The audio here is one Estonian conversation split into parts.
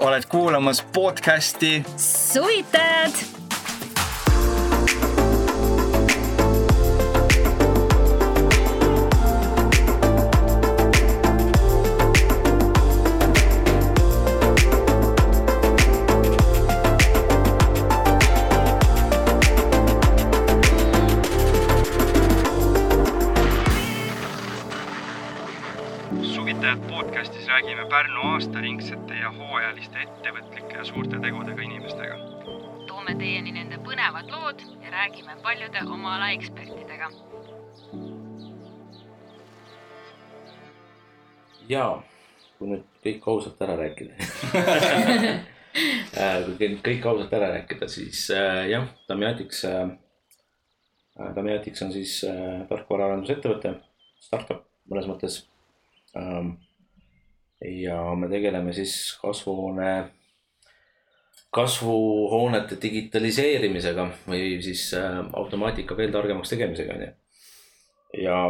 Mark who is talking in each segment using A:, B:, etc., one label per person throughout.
A: oled kuulamas podcasti.
B: Suvitajad
A: ja
C: kui nüüd kõik ausalt ära rääkida Äh, kui kõik- kõik ausalt ära rääkida, siis äh, jah, Damiatics äh,, Damiatics on siis äh, tarkvaraarendusettevõte, startup mõnes mõttes ähm,. ja me tegeleme siis kasvuhoone, kasvuhoonete digitaliseerimisega või siis äh, automaatika veel targemaks tegemisega, onju. ja,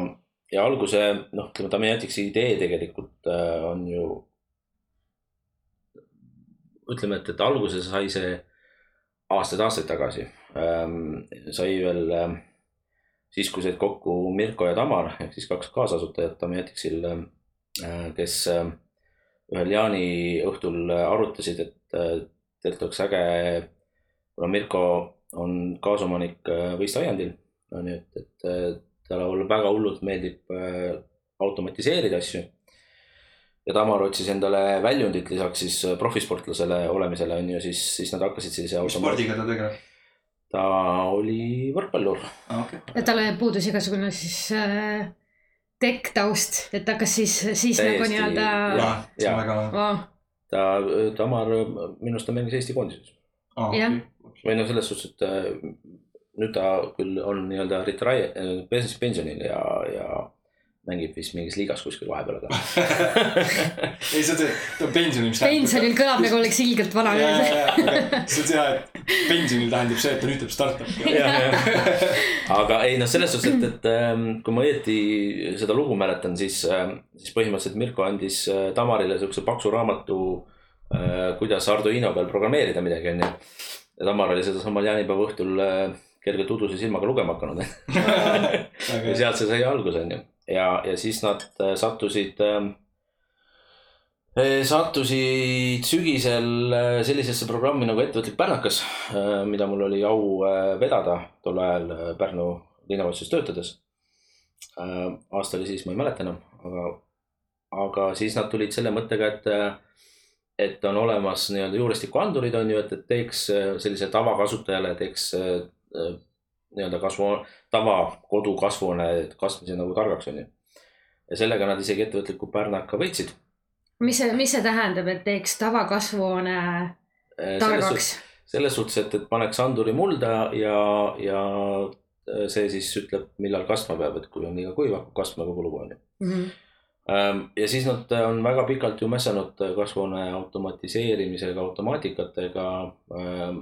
C: ja alguse, noh, ütleme Damiaticsi idee tegelikult äh, on ju ütleme, et, et alguse sai see aastaid-aastaid tagasi ähm,. sai veel ähm, siis, kui said kokku Mirko ja Tamar ehk siis kaks kaasasutajat Damiaticsil äh,, kes äh, ühel jaaniõhtul arutasid, et äh, tegelikult oleks äge, kuna Mirko on kaasomanik äh, võistleaiandil, on ju, et, et äh, talle väga hullult meeldib äh, automatiseerida asju ja Tamar otsis endale väljundit lisaks siis profisportlasele olemisele on ju, siis, siis nad hakkasid sellise.
D: mis spordiga ta tegeleb?
C: ta oli võrkpallur
D: aa, okei.
E: ja talle puudus igasugune siis äh, tech taust, et hakkas siis, siis nagu
C: Täiesti-
E: nii-öelda
D: jah, see on väga
E: oh,.
C: ta, Tamar minu arust ta mängis Eesti koondises
D: aa,
E: Jah.
D: okei.
C: või noh, selles suhtes, et äh, nüüd ta küll on nii-öelda retire-, pensionil ja, ja mängib vist mingis liigas kuskil vahepeal, aga
D: ei, see on see, ta on pensionil,
E: pensionil kõlab nagu oleks ilgelt vana mees.
D: see on see, et pensionil tähendab see, et ta nüüd teeb startup'i.
C: Aga ei noh, selles suhtes, et, et ähm, kui ma õieti seda lugu mäletan, siis, siis põhimõtteliselt Mirko andis äh, Tamarile siukse paksu raamatu, kuidas Arduino peal programmeerida midagi, onju. ja Tamar oli seda samal jaanipäeva õhtul äh, kergelt uduse silmaga lugema hakanud. ja sealt see sai alguse, onju. ja, ja siis nad äh, sattusid ähm, eh, sattusid sügisel äh, sellisesse programmi nagu ettevõtlik pärnakas, mida mul oli au äh, vedada tol ajal äh, Pärnu linnavalitsuses töötades. aasta oli siis, ma ei mäleta enam, aga, aga siis nad tulid selle mõttega, et, et on olemas nii-öelda juurestikuandurid on ju, et, et teeks äh, sellise tavakasutajale, teeks äh, äh, nii-öelda kasvu, tava kodu kasvuhoone kasvamise nagu targaks on ju. ja sellega nad isegi ettevõtliku pärnaka võitsid.
E: mis see, mis see tähendab, et teeks tavakasvuhoone
C: Äh,
E: targaks?
C: selles suhtes, et, et paneks anduri mulda ja, ja äh, see siis ütleb, millal kasvama peab, et kui on liiga kuiv, hakkab kasvama kogu lugu on ju.
E: Mhm.
C: ja siis nad on väga pikalt ju mässanud kasvuhoone automatiseerimisega, automaatikatega ähm,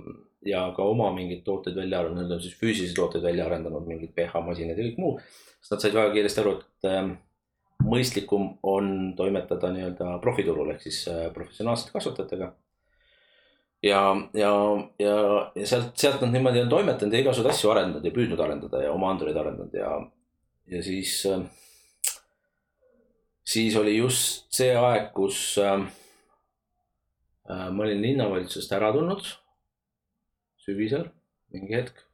C: ja ka oma mingeid tooteid välja arendanud, nad on siis füüsilisi tooteid välja arendanud, mingid pH-masinad ja kõik muu. siis nad said väga kiiresti aru, et ähm, mõistlikum on toimetada nii-öelda profiturul ehk siis äh, professionaalsete kasvatajatega ja, ja, ja, ja sealt, sealt nad niimoodi on toimetanud ja igasuguseid asju arendanud ja püüdnud arendada ja oma andureid arendanud ja, ja siis äh, siis oli just see aeg, kus äh, äh, ma olin linnavalitsusest ära tulnud sügisel mingi hetk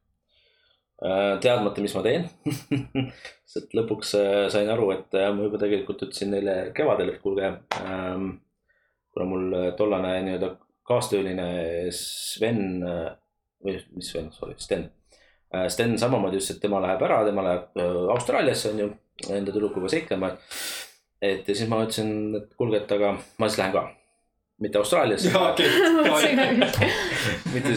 C: äh,. teadmata, mis ma teen sest lõpuks äh, sain aru, et äh, ma juba tegelikult ütlesin neile kevadel, et kuulge ähm,. kuna mul tollane nii-öelda kaastööline Sven või mis Sven, sorry, Sten. Sten samamoodi ütles, et tema läheb ära, tema läheb äh, Austraaliasse on ju enda tüdrukuga seiklema. et ja siis ma ütlesin, et kuulge, et aga ma siis lähen ka, mitte Austraaliasse,
D: okei.
C: mitte,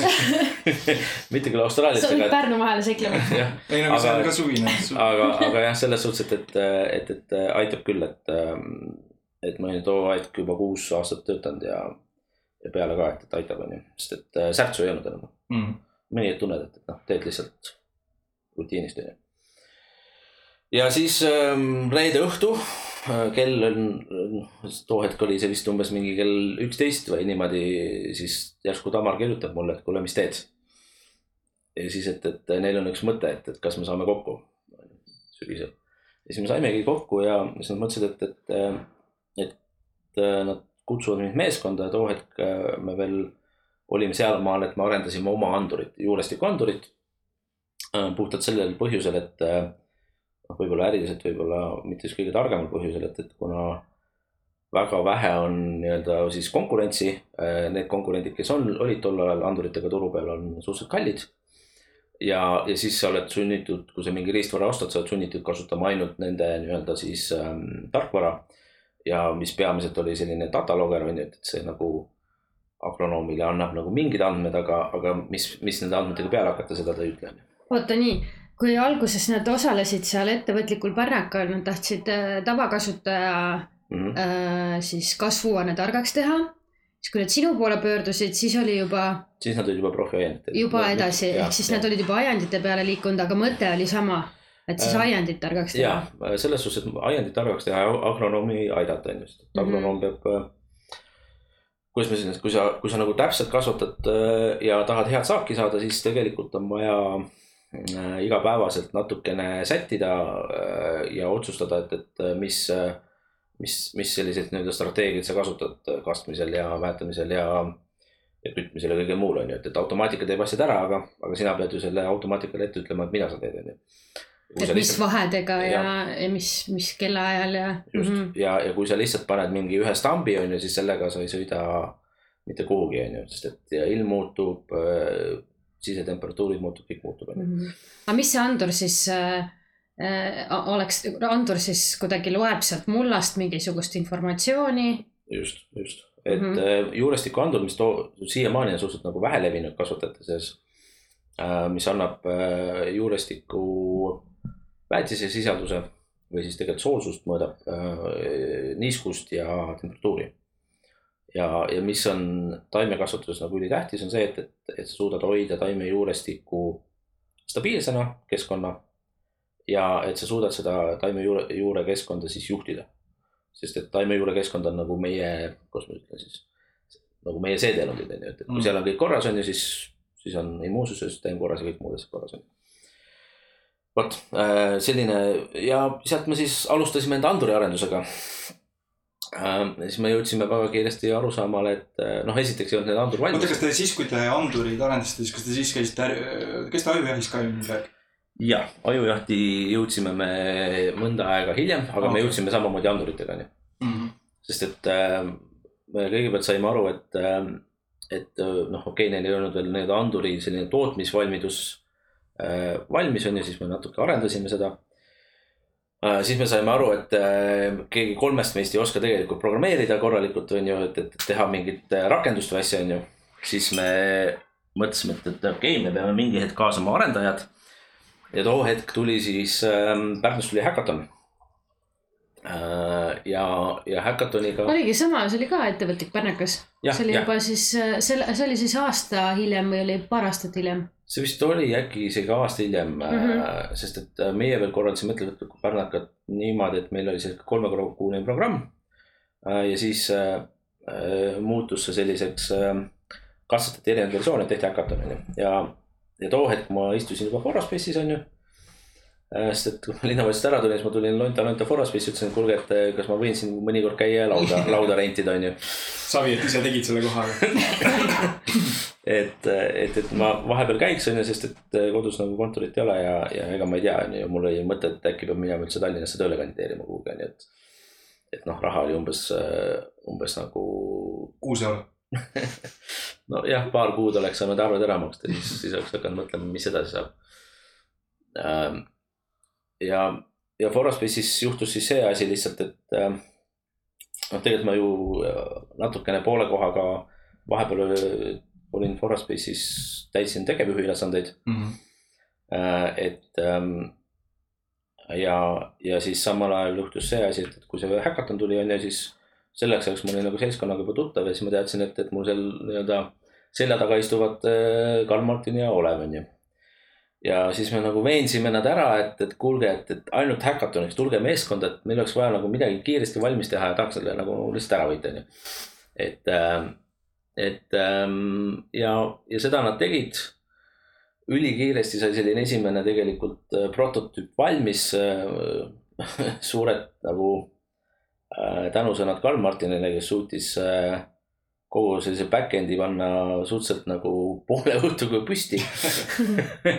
C: mitte küll
E: sa
C: Austraaliasse,
E: võid
C: aga
E: Pärnu vahele seiklema.
D: ei no see
C: Aga-
D: on ka suvine.
C: aga, aga jah, selles suhtes, et, et, et, et aitab küll, et, et ma olin too aeg juba kuus aastat töötanud ja, ja peale ka, et, et aitab, onju, sest et äh, särtsu ei olnud enam.
D: Mm.
C: mõnikord tunned, et, et noh, teed lihtsalt rutiinist onju. ja siis ähm, reede õhtu kell on, too hetk oli see vist umbes mingi kell üksteist või niimoodi, siis järsku Tamar kirjutab mulle, et kuule, mis teed. ja siis, et, et neil on üks mõte, et, et kas me saame kokku sügisel. ja siis me saimegi kokku ja siis nad mõtlesid, et, et, et nad kutsuvad mind meeskonda ja too hetk äh, me veel olime sealmaal, et me arendasime oma andurit, juurestiku andurit. puhtalt sellel põhjusel, et äh, noh, võib-olla äriliselt, võib-olla mitte just kõige targemal põhjusel, et, et kuna väga vähe on nii-öelda siis konkurentsi, need konkurendid, kes on, olid tol ajal anduritega turu peal, on suhteliselt kallid. ja, ja siis sa oled sunnitud, kui sa mingi riistvara ostad, sa oled sunnitud kasutama ainult nende nii-öelda siis ähm, tarkvara. ja mis peamiselt oli selline datalogger on ju, et see nagu agronoomile annab nagu mingid andmed, aga, aga mis, mis nende andmetega peale hakata, seda ta ei ütle.
E: oota nii, kui alguses nad osalesid seal ettevõtlikul pärnakal, nad tahtsid äh, tavakasutaja
C: Mhm.
E: äh, siis kasvuhoone targaks teha. siis kui nad sinu poole pöördusid, siis oli juba,
C: siis nad olid juba profiajendid.
E: juba edasi, ehk siis nad olid juba aiandite peale liikunud, aga mõte oli sama. et siis
C: Äh,
E: aiandit targaks teha
C: ja. selles suhtes, et aiandit targaks teha ja agronoomi aidata on ju, sest
E: Mhm.
C: agronoom peab. kuidas ma ütlen, et kui sa, kui sa nagu täpselt kasvatad äh, ja tahad head saaki saada, siis tegelikult on vaja äh, igapäevaselt natukene sättida äh, ja otsustada, et, et äh, mis, mis, mis selliseid nii-öelda strateegiaid sa kasutad kastmisel ja väetamisel ja ja kütmisel ja kõigel muul on ju, et, et automaatika teeb asjad ära, aga, aga sina pead ju selle automaatikale ette ütlema, et mida sa teed, on ju.
E: et mis vahedega ja, ja mis, mis kellaajal ja.
C: just mm. -hmm. ja, ja kui sa lihtsalt paned mingi ühe stambi on ju, siis sellega sa ei sõida mitte kuhugi on ju, sest et ja ilm muutub äh,, sisetemperatuurid muutub, kõik muutub on ju.
E: Mhm. aga mis see andur siis äh, äh, oleks, andur siis kuidagi loeb sealt mullast mingisugust informatsiooni
C: just, just, et mm. -hmm. juurestiku andur, mis too siiamaani on suhteliselt nagu vähe levinud kasvatajate seas äh,. mis annab äh, juurestiku väetise sisalduse või siis tegelikult soolsust mõõdab äh, niiskust ja temperatuuri. ja, ja mis on taimekasvatuses nagu ülitähtis, on see, et, et, et sa suudad hoida taime juurestiku stabiilsena keskkonna. ja et sa suudad seda taime juure, juurekeskkonda siis juhtida sest et taimejuurekeskkond on nagu meie, kuidas ma ütlen siis, nagu meie seedelundid on ju, et, kui
D: Mm.
C: seal on kõik korras on ju, siis, siis on immuunsussüsteem korras ja kõik muud asjad korras on ju. vot äh, selline ja sealt me siis alustasime enda anduri arendusega äh,. Siis me jõudsime väga kiiresti arusaamale, et äh, noh, esiteks ei olnud need andur
D: oota,
C: valmis
D: kas. te siis, kui te andurid arendasite, siis kas te siis käisite, kas te ajujahis ka midagi?
C: jah, ajujahti jõudsime me mõnda aega hiljem, aga okay. me jõudsime samamoodi anduritega on ju.
D: Mhm.
C: sest et äh, me kõigepealt saime aru, et äh,, et äh, noh, okei okay,, neil ei olnud veel nii-öelda anduri selline tootmisvalmidus äh, valmis on ju, siis me natuke arendasime seda äh,. Siis me saime aru, et äh, keegi kolmest meist ei oska tegelikult programmeerida korralikult on ju, et, et teha mingit äh, rakendust või asja on ju. siis me mõtlesime, et, et okei okay,, me peame mingi hetk kaasama arendajad. ja too hetk tuli siis äh,, Pärnust tuli Hackathon äh,. ja, ja Hackathoniga.
E: oligi sama, see oli ka ettevõtlik pärnakas. See oli
C: jah.
E: juba siis, selle, see oli siis aasta hiljem või oli paar aastat hiljem?
C: See vist oli äkki isegi aasta hiljem mm. -hmm. sest et äh, meie veel korraldasime ettevõtlikku pärnakat niimoodi, et meil oli see kolmekuune programm. ja siis äh, äh, muutus see selliseks äh,, katsetati erinevaid versioone, tehti hackathon on ju ja, ja too hetk ma istusin juba Foraspace'is on ju. Sest et kui ma linnavalitsusest ära tulin, siis ma tulin Lonta, Lonta Foraspace'i, ütlesin, et kuulge, et äh, kas ma võin siin mõnikord käia ja lauda, lauda rentida on ju
D: savi, et ise tegid selle koha.
C: et, et, et ma vahepeal käiks on ju, sest et äh, kodus nagu kontorit ei ole ja, ja ega ma ei tea, on ju, mul oli mõte, et äkki peab minema üldse Tallinnasse tööle kandideerima kuhugi on ju, et. et noh, raha oli umbes, umbes nagu
D: kuus eurot.
C: nojah, paar kuud oleks saanud arved ära maksta, siis, siis oleks hakanud mõtlema, mis edasi saab. ja, ja Foraspace'is juhtus siis see asi lihtsalt, et ähm, noh, tegelikult ma ju äh, natukene poole kohaga vahepeal öö, olin Foraspace'is, täitsin tegevjuhi ülesandeid.
D: Mhm.
C: et ähm, ja, ja siis samal ajal juhtus see asi, et, kui see häkaton tuli, on ju, siis selleks ajaks ma olin nagu seltskonnaga juba tuttav ja siis ma teadsin, et, et mul seal nii-öelda selja taga istuvad äh, Karl-Martin ja Olev, on ju. Ja siis me nagu veensime nad ära, et, et kuulge, et, et ainult häkatoniks, tulge meeskonda, et meil oleks vaja nagu midagi kiiresti valmis teha ja tahaks selle nagu lihtsalt ära võita, onju. et, et ja, ja seda nad tegid. ülikiiresti sai selline esimene tegelikult äh, prototüüp valmis. suured nagu äh, tänusõnad Karl Martinile, kes suutis äh, kogu sellise back-end'i panna suhteliselt nagu poole õhtuga püsti. Okei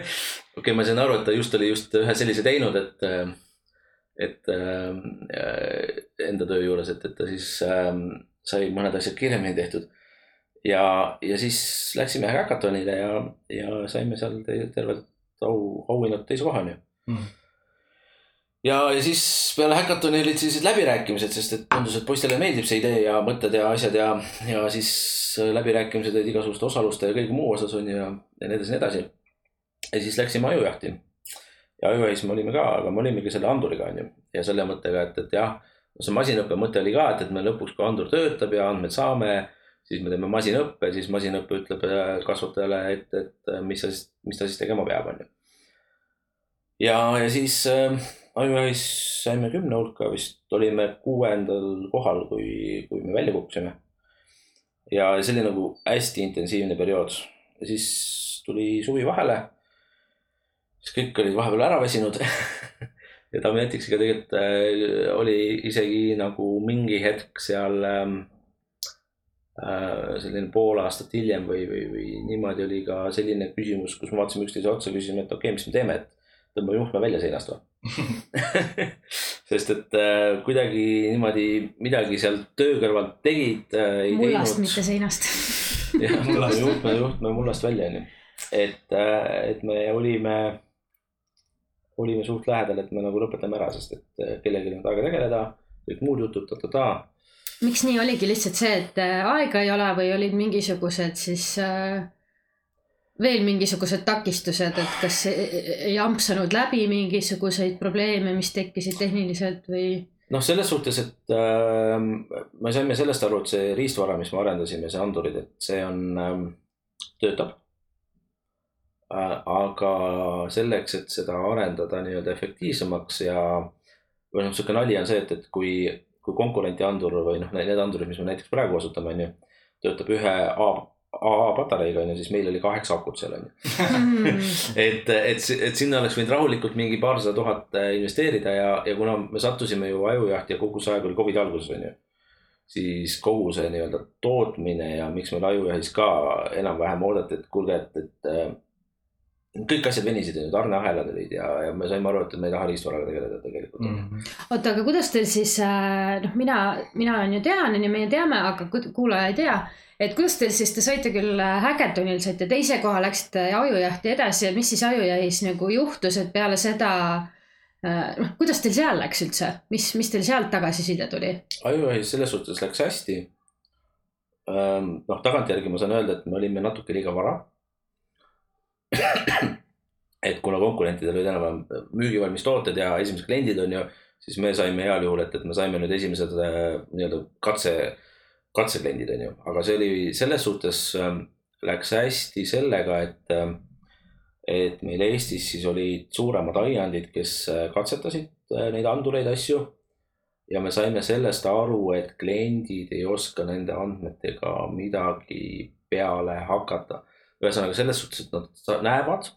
C: okay,, ma sain aru, et ta just oli just ühe sellise teinud, et, et äh, enda töö juures, et, et ta siis äh, sai mõned asjad kiiremini tehtud. ja, ja siis läksime häkatonile ja, ja saime seal tervelt au, auhinnad teise koha, onju mm ja, ja siis peale häkatoni olid sellised läbirääkimised, sest et tundus, et poistele meeldib see idee ja mõtted ja asjad ja, ja siis läbirääkimised olid igasuguste osaluste ja kõige muu osas on ju ja, ja nii edasi, nii edasi. ja siis läksime ajujahti. ja ajujahis me olime ka, aga me olimegi selle anduriga on ju ja selle mõttega, et, et jah, see masinõppe mõte oli ka, et, et me lõpuks, kui andur töötab ja andmeid saame, siis me teeme masinõppe, siis masinõpe ütleb äh, kasvatajale, et, et mis sa siis, mis ta siis tegema peab, on ju. ja, ja siis äh, Ajujahis saime kümne hulka, vist olime kuuendal kohal, kui, kui me välja kukkusime. ja see oli nagu hästi intensiivne periood ja siis tuli suvi vahele. siis kõik olid vahepeal ära väsinud ja Damjetiksiga tegelikult äh, oli isegi nagu mingi hetk seal ähm, äh, selline pool aastat hiljem või, või, või niimoodi oli ka selline küsimus, kus me vaatasime üksteise otsa, küsisime, et okei okay,, mis me teeme, et tõmbame juhtme välja seinast või sest et äh, kuidagi niimoodi midagi seal töö kõrvalt tegid äh,.
E: mullast, mitte seinast
C: jah, juhtme, juhtme mullast välja, onju. et äh,, et me olime, olime suht lähedal, et me nagu lõpetame ära, sest et äh, kellelgi on aega tegeleda, kõik muud jutud ta-ta-ta.
E: miks nii oligi lihtsalt see, et äh, aega ei ole või olid mingisugused siis äh veel mingisugused takistused, et kas ei ampsanud läbi mingisuguseid probleeme, mis tekkisid tehniliselt või?
C: noh, selles suhtes, et äh, me saime sellest aru, et see riistvara, mis me arendasime, see andurid, et see on äh,, töötab äh,. aga selleks, et seda arendada nii-öelda efektiivsemaks ja või noh, sihuke nali on see, et, et kui, kui konkurenti andur või noh, need andurid, mis me näiteks praegu kasutame, on ju, töötab ühe A AA patareiga on ju, siis meil oli kaheksa akut seal on ju. Mm. et, et, et sinna oleks võinud rahulikult mingi paarsada tuhat äh, investeerida ja, ja kuna me sattusime ju ajujahti ja kogu see aeg oli Covidi alguses on ju. siis kogu see nii-öelda tootmine ja miks meil ajujahis ka enam-vähem oodati, et kuulge, et, et äh, kõik asjad venisid, tarneahelad olid ja, ja me saime aru, et me ei taha riistvaraga tegeleda tegelikult mm.
E: -hmm. oota, aga kuidas teil siis äh, noh, mina, mina on ju tean, on ju, meie teame, aga kuulaja ei tea et kuidas teil siis, te saite küll äh, Hackathonil saite teise koha, läksite ajujahti edasi ja mis siis ajujahis nagu juhtus, et peale seda äh, noh, kuidas teil seal läks üldse, mis, mis teil sealt tagasiside tuli?
C: ajujahis selles suhtes läks hästi. noh, tagantjärgi ma saan öelda, et me olime natuke liiga vara. et kuna konkurentidel olid enam-vähem müügivalmis tooted ja esimesed kliendid on ju, siis me saime heal juhul, et, et me saime nüüd esimesed äh, nii-öelda katse katsekliendid, on ju, aga see oli selles suhtes ähm, läks hästi sellega, et, ähm, et meil Eestis siis olid suuremad aiandid, kes äh, katsetasid äh, neid andureid, asju. ja me saime sellest aru, et kliendid ei oska nende andmetega midagi peale hakata. Ühesõnaga selles suhtes, et nad näevad,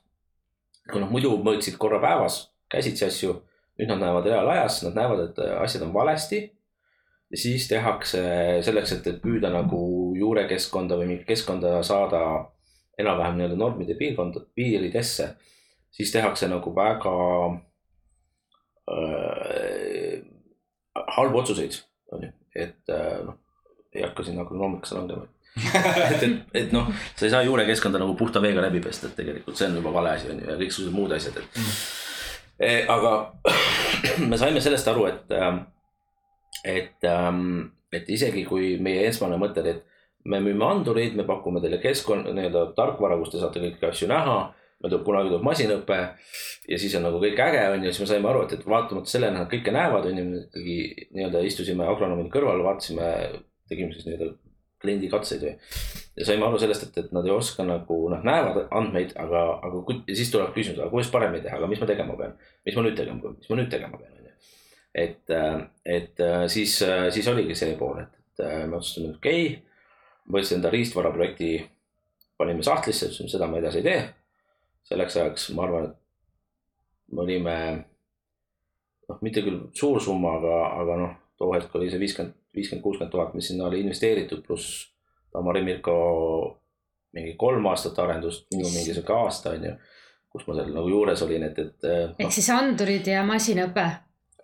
C: kui noh, muidu mõõtsid korra päevas käsitsi asju, nüüd nad näevad reaalajas, nad näevad, et äh, asjad on valesti ja siis tehakse selleks, et, et püüda nagu juurekeskkonda või mingit keskkonda saada enam-vähem nii-öelda normide piirkonda, piiridesse, siis tehakse nagu väga äh, halbu otsuseid, on ju, et äh, noh, ei hakka siin agronoomikasse langema et, et, et noh, sa ei saa juurekeskkonda nagu puhta veega läbi pesta, et tegelikult see on juba vale asi on ju ja kõiksugused muud asjad, et mm.. E, aga me saime sellest aru, et äh, et, ähm, et isegi kui meie esmane mõte oli, et me müüme andureid, me pakume teile keskkonna, nii-öelda tarkvara, kus te saate kõiki asju näha. meil tuleb kunagi tuleb masinõpe ja siis on nagu kõik äge on ju, siis me saime aru, et, et vaatamata sellele nad kõike näevad, on ju, ikkagi nii-öelda istusime agronoomide kõrval, vaatasime, tegime siis nii-öelda kliendi katseid või. ja saime aru sellest, et, et nad ei oska nagu noh, näevad andmeid, aga, aga siis tuleb küsimus, aga kuidas paremini teha, aga mis ma tegema pean, mis ma nüüd tegema pean, mis ma nüüd tegema pean, on ju. et, et siis, siis oligi see pool, et, et me otsustasime, et okei okay, võtsin enda riistvara projekti, panime sahtlisse, ütlesime, seda ma edasi ei tee. selleks ajaks ma arvan, et me olime noh, mitte küll suur summa, aga, aga noh, too hetk oli see viiskümmend, viiskümmend, kuuskümmend tuhat, mis sinna oli investeeritud, pluss Tamari Mirko mingi kolm aastat arendust, minu mingi sihuke aasta on ju, kus ma seal nagu juures olin, et, et noh,
E: ehk siis andurid ja masinõpe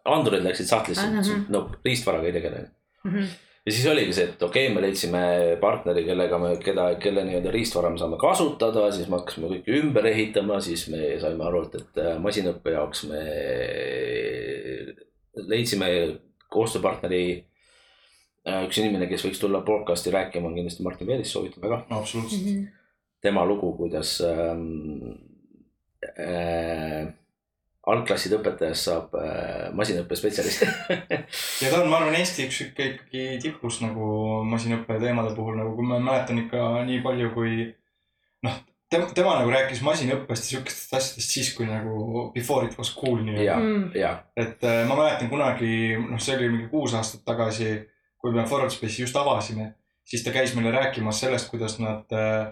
C: andurid läksid sahtlisse
E: Ah, mhm.
C: no riistvaraga ei tegele
E: mm. -hmm.
C: ja siis oligi see, et okei okay,, me leidsime partneri, kellega me, keda, kelle nii-öelda riistvara me saame kasutada, siis me hakkasime kõike ümber ehitama, siis me saime aru, et, et äh, masinõppe jaoks me leidsime koostööpartneri. Äh, üks inimene, kes võiks tulla podcast'i rääkima, on kindlasti Martin Veelis, soovitan väga.
D: absoluutselt.
E: Mhm.
C: tema lugu, kuidas ähm, äh, algklasside õpetajast saab äh, masinõppespetsialist
D: ja ta on, ma arvan, Eesti üks sihuke ikkagi tipus nagu masinõppe teemade puhul nagu, kui ma mäletan ikka nii palju, kui noh, tema, tema nagu rääkis masinõppest ja sihukestest asjadest siis, kui nagu before it was cool nii-öelda.
C: ja
E: Mm.,
D: et äh, ma mäletan kunagi, noh, see oli mingi kuus aastat tagasi, kui me Forward Space'i just avasime, siis ta käis meile rääkimas sellest, kuidas nad äh,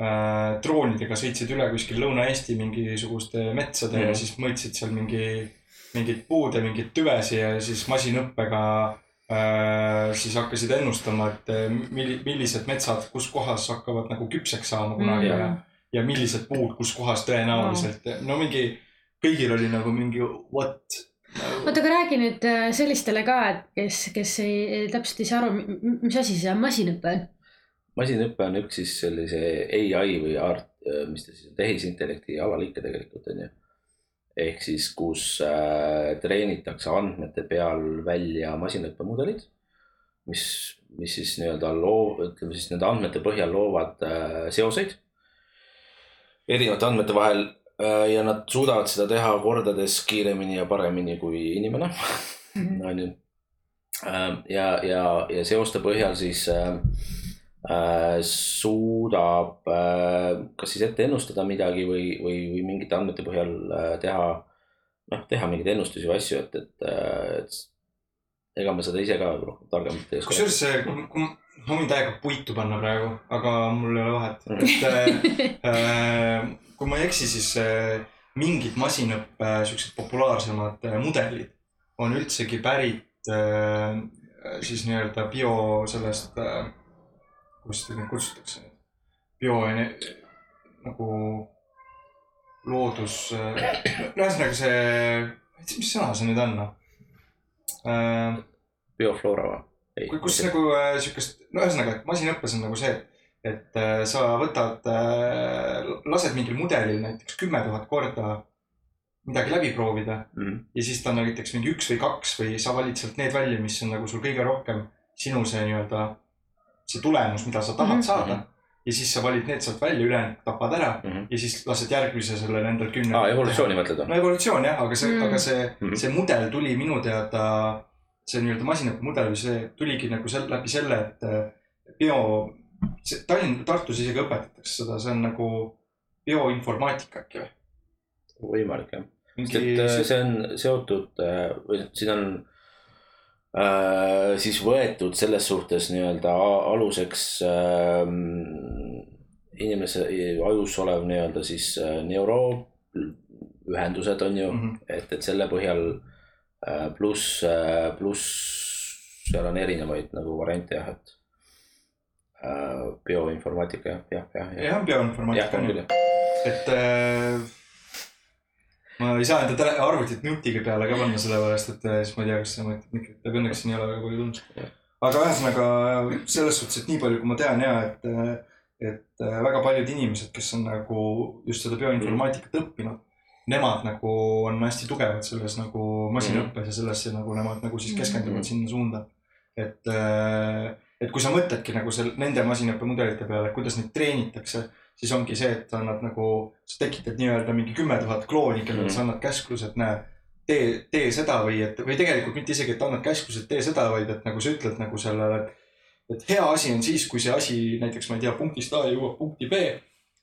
D: äh, droonidega sõitsid üle kuskil Lõuna-Eesti mingisuguste metsade mm.
C: Mhm.
D: ja siis mõõtsid seal mingi, mingeid puud ja mingeid tüvesi ja siis masinõppega äh, siis hakkasid ennustama, et äh, milli-, millised metsad, kus kohas hakkavad nagu küpseks saama kunagi
E: Mm.
D: mm. ja, ja millised puud, kus kohas tõenäoliselt, no mingi, kõigil oli nagu mingi what.
E: oota, aga räägi nüüd äh, sellistele ka, et kes, kes ei, täpselt ei saa aru, mis asi see masinõpe on?
C: masinõpe on üks siis sellise ai või art, mis ta siis on, tehisintellekti alaliike tegelikult on ju. ehk siis, kus äh, treenitakse andmete peal välja masinõppemudelid, mis, mis siis nii-öelda loo-, ütleme siis nende andmete põhjal loovad äh, seoseid erinevate andmete vahel äh, ja nad suudavad seda teha kordades kiiremini ja paremini kui inimene on ju. ja, ja, ja seoste põhjal siis äh, äh, suudab äh, kas siis ette ennustada midagi või, või, või mingite andmete põhjal äh, teha, noh, teha mingeid ennustusi või asju, et, et, et ega ma seda ise ka targemalt ei oska.
D: kusjuures see, kui, kui ma võin täiega puitu panna praegu, aga mul ei ole vahet, et äh, kui ma ei eksi, siis äh, mingid masinõppe siuksed populaarsemad äh, mudelid on üldsegi pärit äh, siis nii-öelda bio sellest äh,, kuidas seda nüüd kutsutakse, bio nagu loodus äh,, ühesõnaga see, mis sõna see nüüd on noh? Äh,
C: biofloora või?
D: Kus nagu äh, siukest, no ühesõnaga, et masinõppes on nagu see, et, et äh, sa võtad äh,, lased mingil mudelil näiteks kümme tuhat korda midagi läbi proovida
C: mm..
D: ja siis ta on näiteks mingi üks või kaks või sa valid sealt need välja, mis on nagu sul kõige rohkem sinu see nii-öelda see tulemus, mida sa tahad mm -hmm. saada. ja siis sa valid need sealt välja, ülejäänud tapad ära
C: Mm -hmm.
D: ja siis lased järgmise selle nendel kümnel.
C: aa, evolutsiooni mõtled või?
D: no evolutsioon jah, aga see
E: Mm.
D: mm., aga see mm. -hmm. see mudel tuli minu teada, see nii-öelda masinõppe mudel, see tuligi nagu sel-, läbi selle, et äh, bio, see Tallinn, Tartus isegi õpetatakse seda, see on nagu bioinformaatika äkki või?
C: võimalik jah. sest et äh, see on seotud äh, või siin on äh, siis võetud selles suhtes nii-öelda aluseks äh, inimese ajus olev nii-öelda siis äh, neuroühendused on ju mm. -hmm. et, et selle põhjal äh, pluss äh,, pluss seal on erinevaid nagu variante jah, et äh, bioinformaatika jah, jah, jah, jah,
D: bioinformaatika
C: on
D: ju, et äh, ma ei saa enda arvutit nutiga peale ka panna, sellepärast et äh, siis ma ei tea, kas see mõtleb mikrit, aga õnneks siin ei ole väga palju tund
C: Jah..
D: aga ühesõnaga selles suhtes, et nii palju, kui ma tean ja et, et äh, väga paljud inimesed, kes on nagu just seda bioinformaatikat õppinud, nemad nagu on hästi tugevad selles nagu masinaõppes ja sellesse nagu nemad nagu siis keskenduvad sinna suunda. et, et kui sa mõtledki nagu seal nende masinaõppemudelite peale, kuidas neid treenitakse, siis ongi see, et sa annad nagu, sa tekitad nii-öelda mingi kümme tuhat klooni, kellele
C: Mhm.
D: sa annad käskluse, et näe, tee, tee seda või et, või tegelikult mitte isegi, et annad käskluse, et tee seda, vaid et nagu sa ütled nagu sellele, et et hea asi on siis, kui see asi näiteks, ma ei tea, punktist A jõuab punkti B.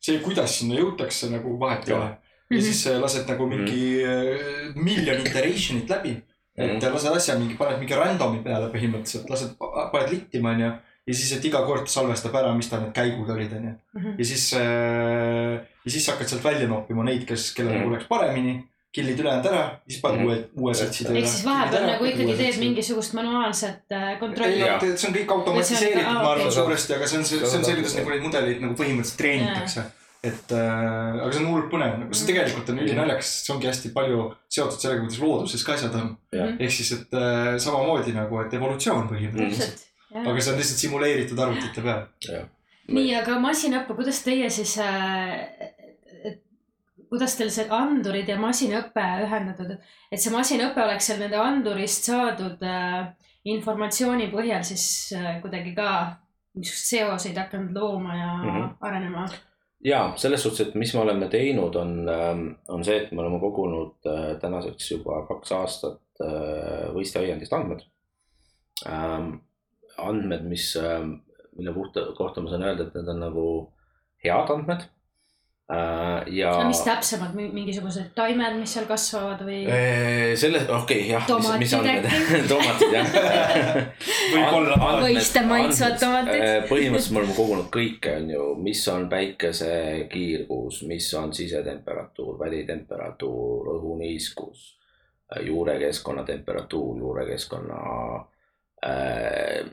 D: see, kuidas sinna jõutakse nagu vahet ei ole. Ja siis äh, lased nagu mingi mm. miljon iteration'it läbi. et
C: Mhm.
D: lased asja mingi, paned mingi random'i peale põhimõtteliselt, lased, paned littima, onju. ja siis, et iga kord salvestab ära, mis ta need käigud olid, onju.
E: Mhm.
D: ja siis äh,, ja siis hakkad sealt välja noppima neid, kes, kellel
C: Mhm.
D: nagu läks paremini. kill'id ülejäänud ära, siis paned
C: Mhm.
D: uue, uue satsi tööle.
E: ehk siis vahepeal nagu ikkagi teed. mingisugust manuaalset äh,
D: ei
E: kontrolli.
D: See on kõik automatiseeritud, ma arvan suuresti, aga see on see, see on see, kuidas nagu neid mudeleid nagu põhimõtteliselt treenitakse. Et äh, aga see on hullult põnev, nagu see tegelikult on ülinaljakas, see ongi hästi palju seotud sellega, kuidas looduses ka asjad on.
C: Jah.
D: ehk siis, et äh, samamoodi nagu, et evolutsioon põhimõtteliselt.
E: täpselt.
D: aga see on lihtsalt simuleeritud arvutite peal.
E: nii, aga masinaõpe, kuidas teie siis äh,, et kuidas teil see andurid ja masinaõpe ühendatud, et, et see masinaõpe oleks seal nende andurist saadud äh, informatsiooni põhjal siis äh, kuidagi ka niisuguseid seoseid hakanud looma ja mm. -hmm. arenema.
C: Ja selles suhtes, et mis me oleme teinud, on, on see, et me oleme kogunud äh, tänaseks juba kaks aastat äh, võistleaiandist andmed. andmed, mis, mille puhta, kohta ma saan öelda, et need on nagu head andmed. ja.
E: mis täpsemalt, mingisugused taimed, mis seal kasvavad või?
C: selle, okei okay,, jah,
E: Tomatid
C: andmed, tomatid jah.
D: Võib-olla.
E: Võiste maitsvad tomatid.
C: põhimõtteliselt me oleme kogunud kõike, on ju, mis on päikese kiirgus, mis on sisetemperatuur, välitemperatuur, õhuniiskus, juurekeskkonna temperatuur, juurekeskkonna äh,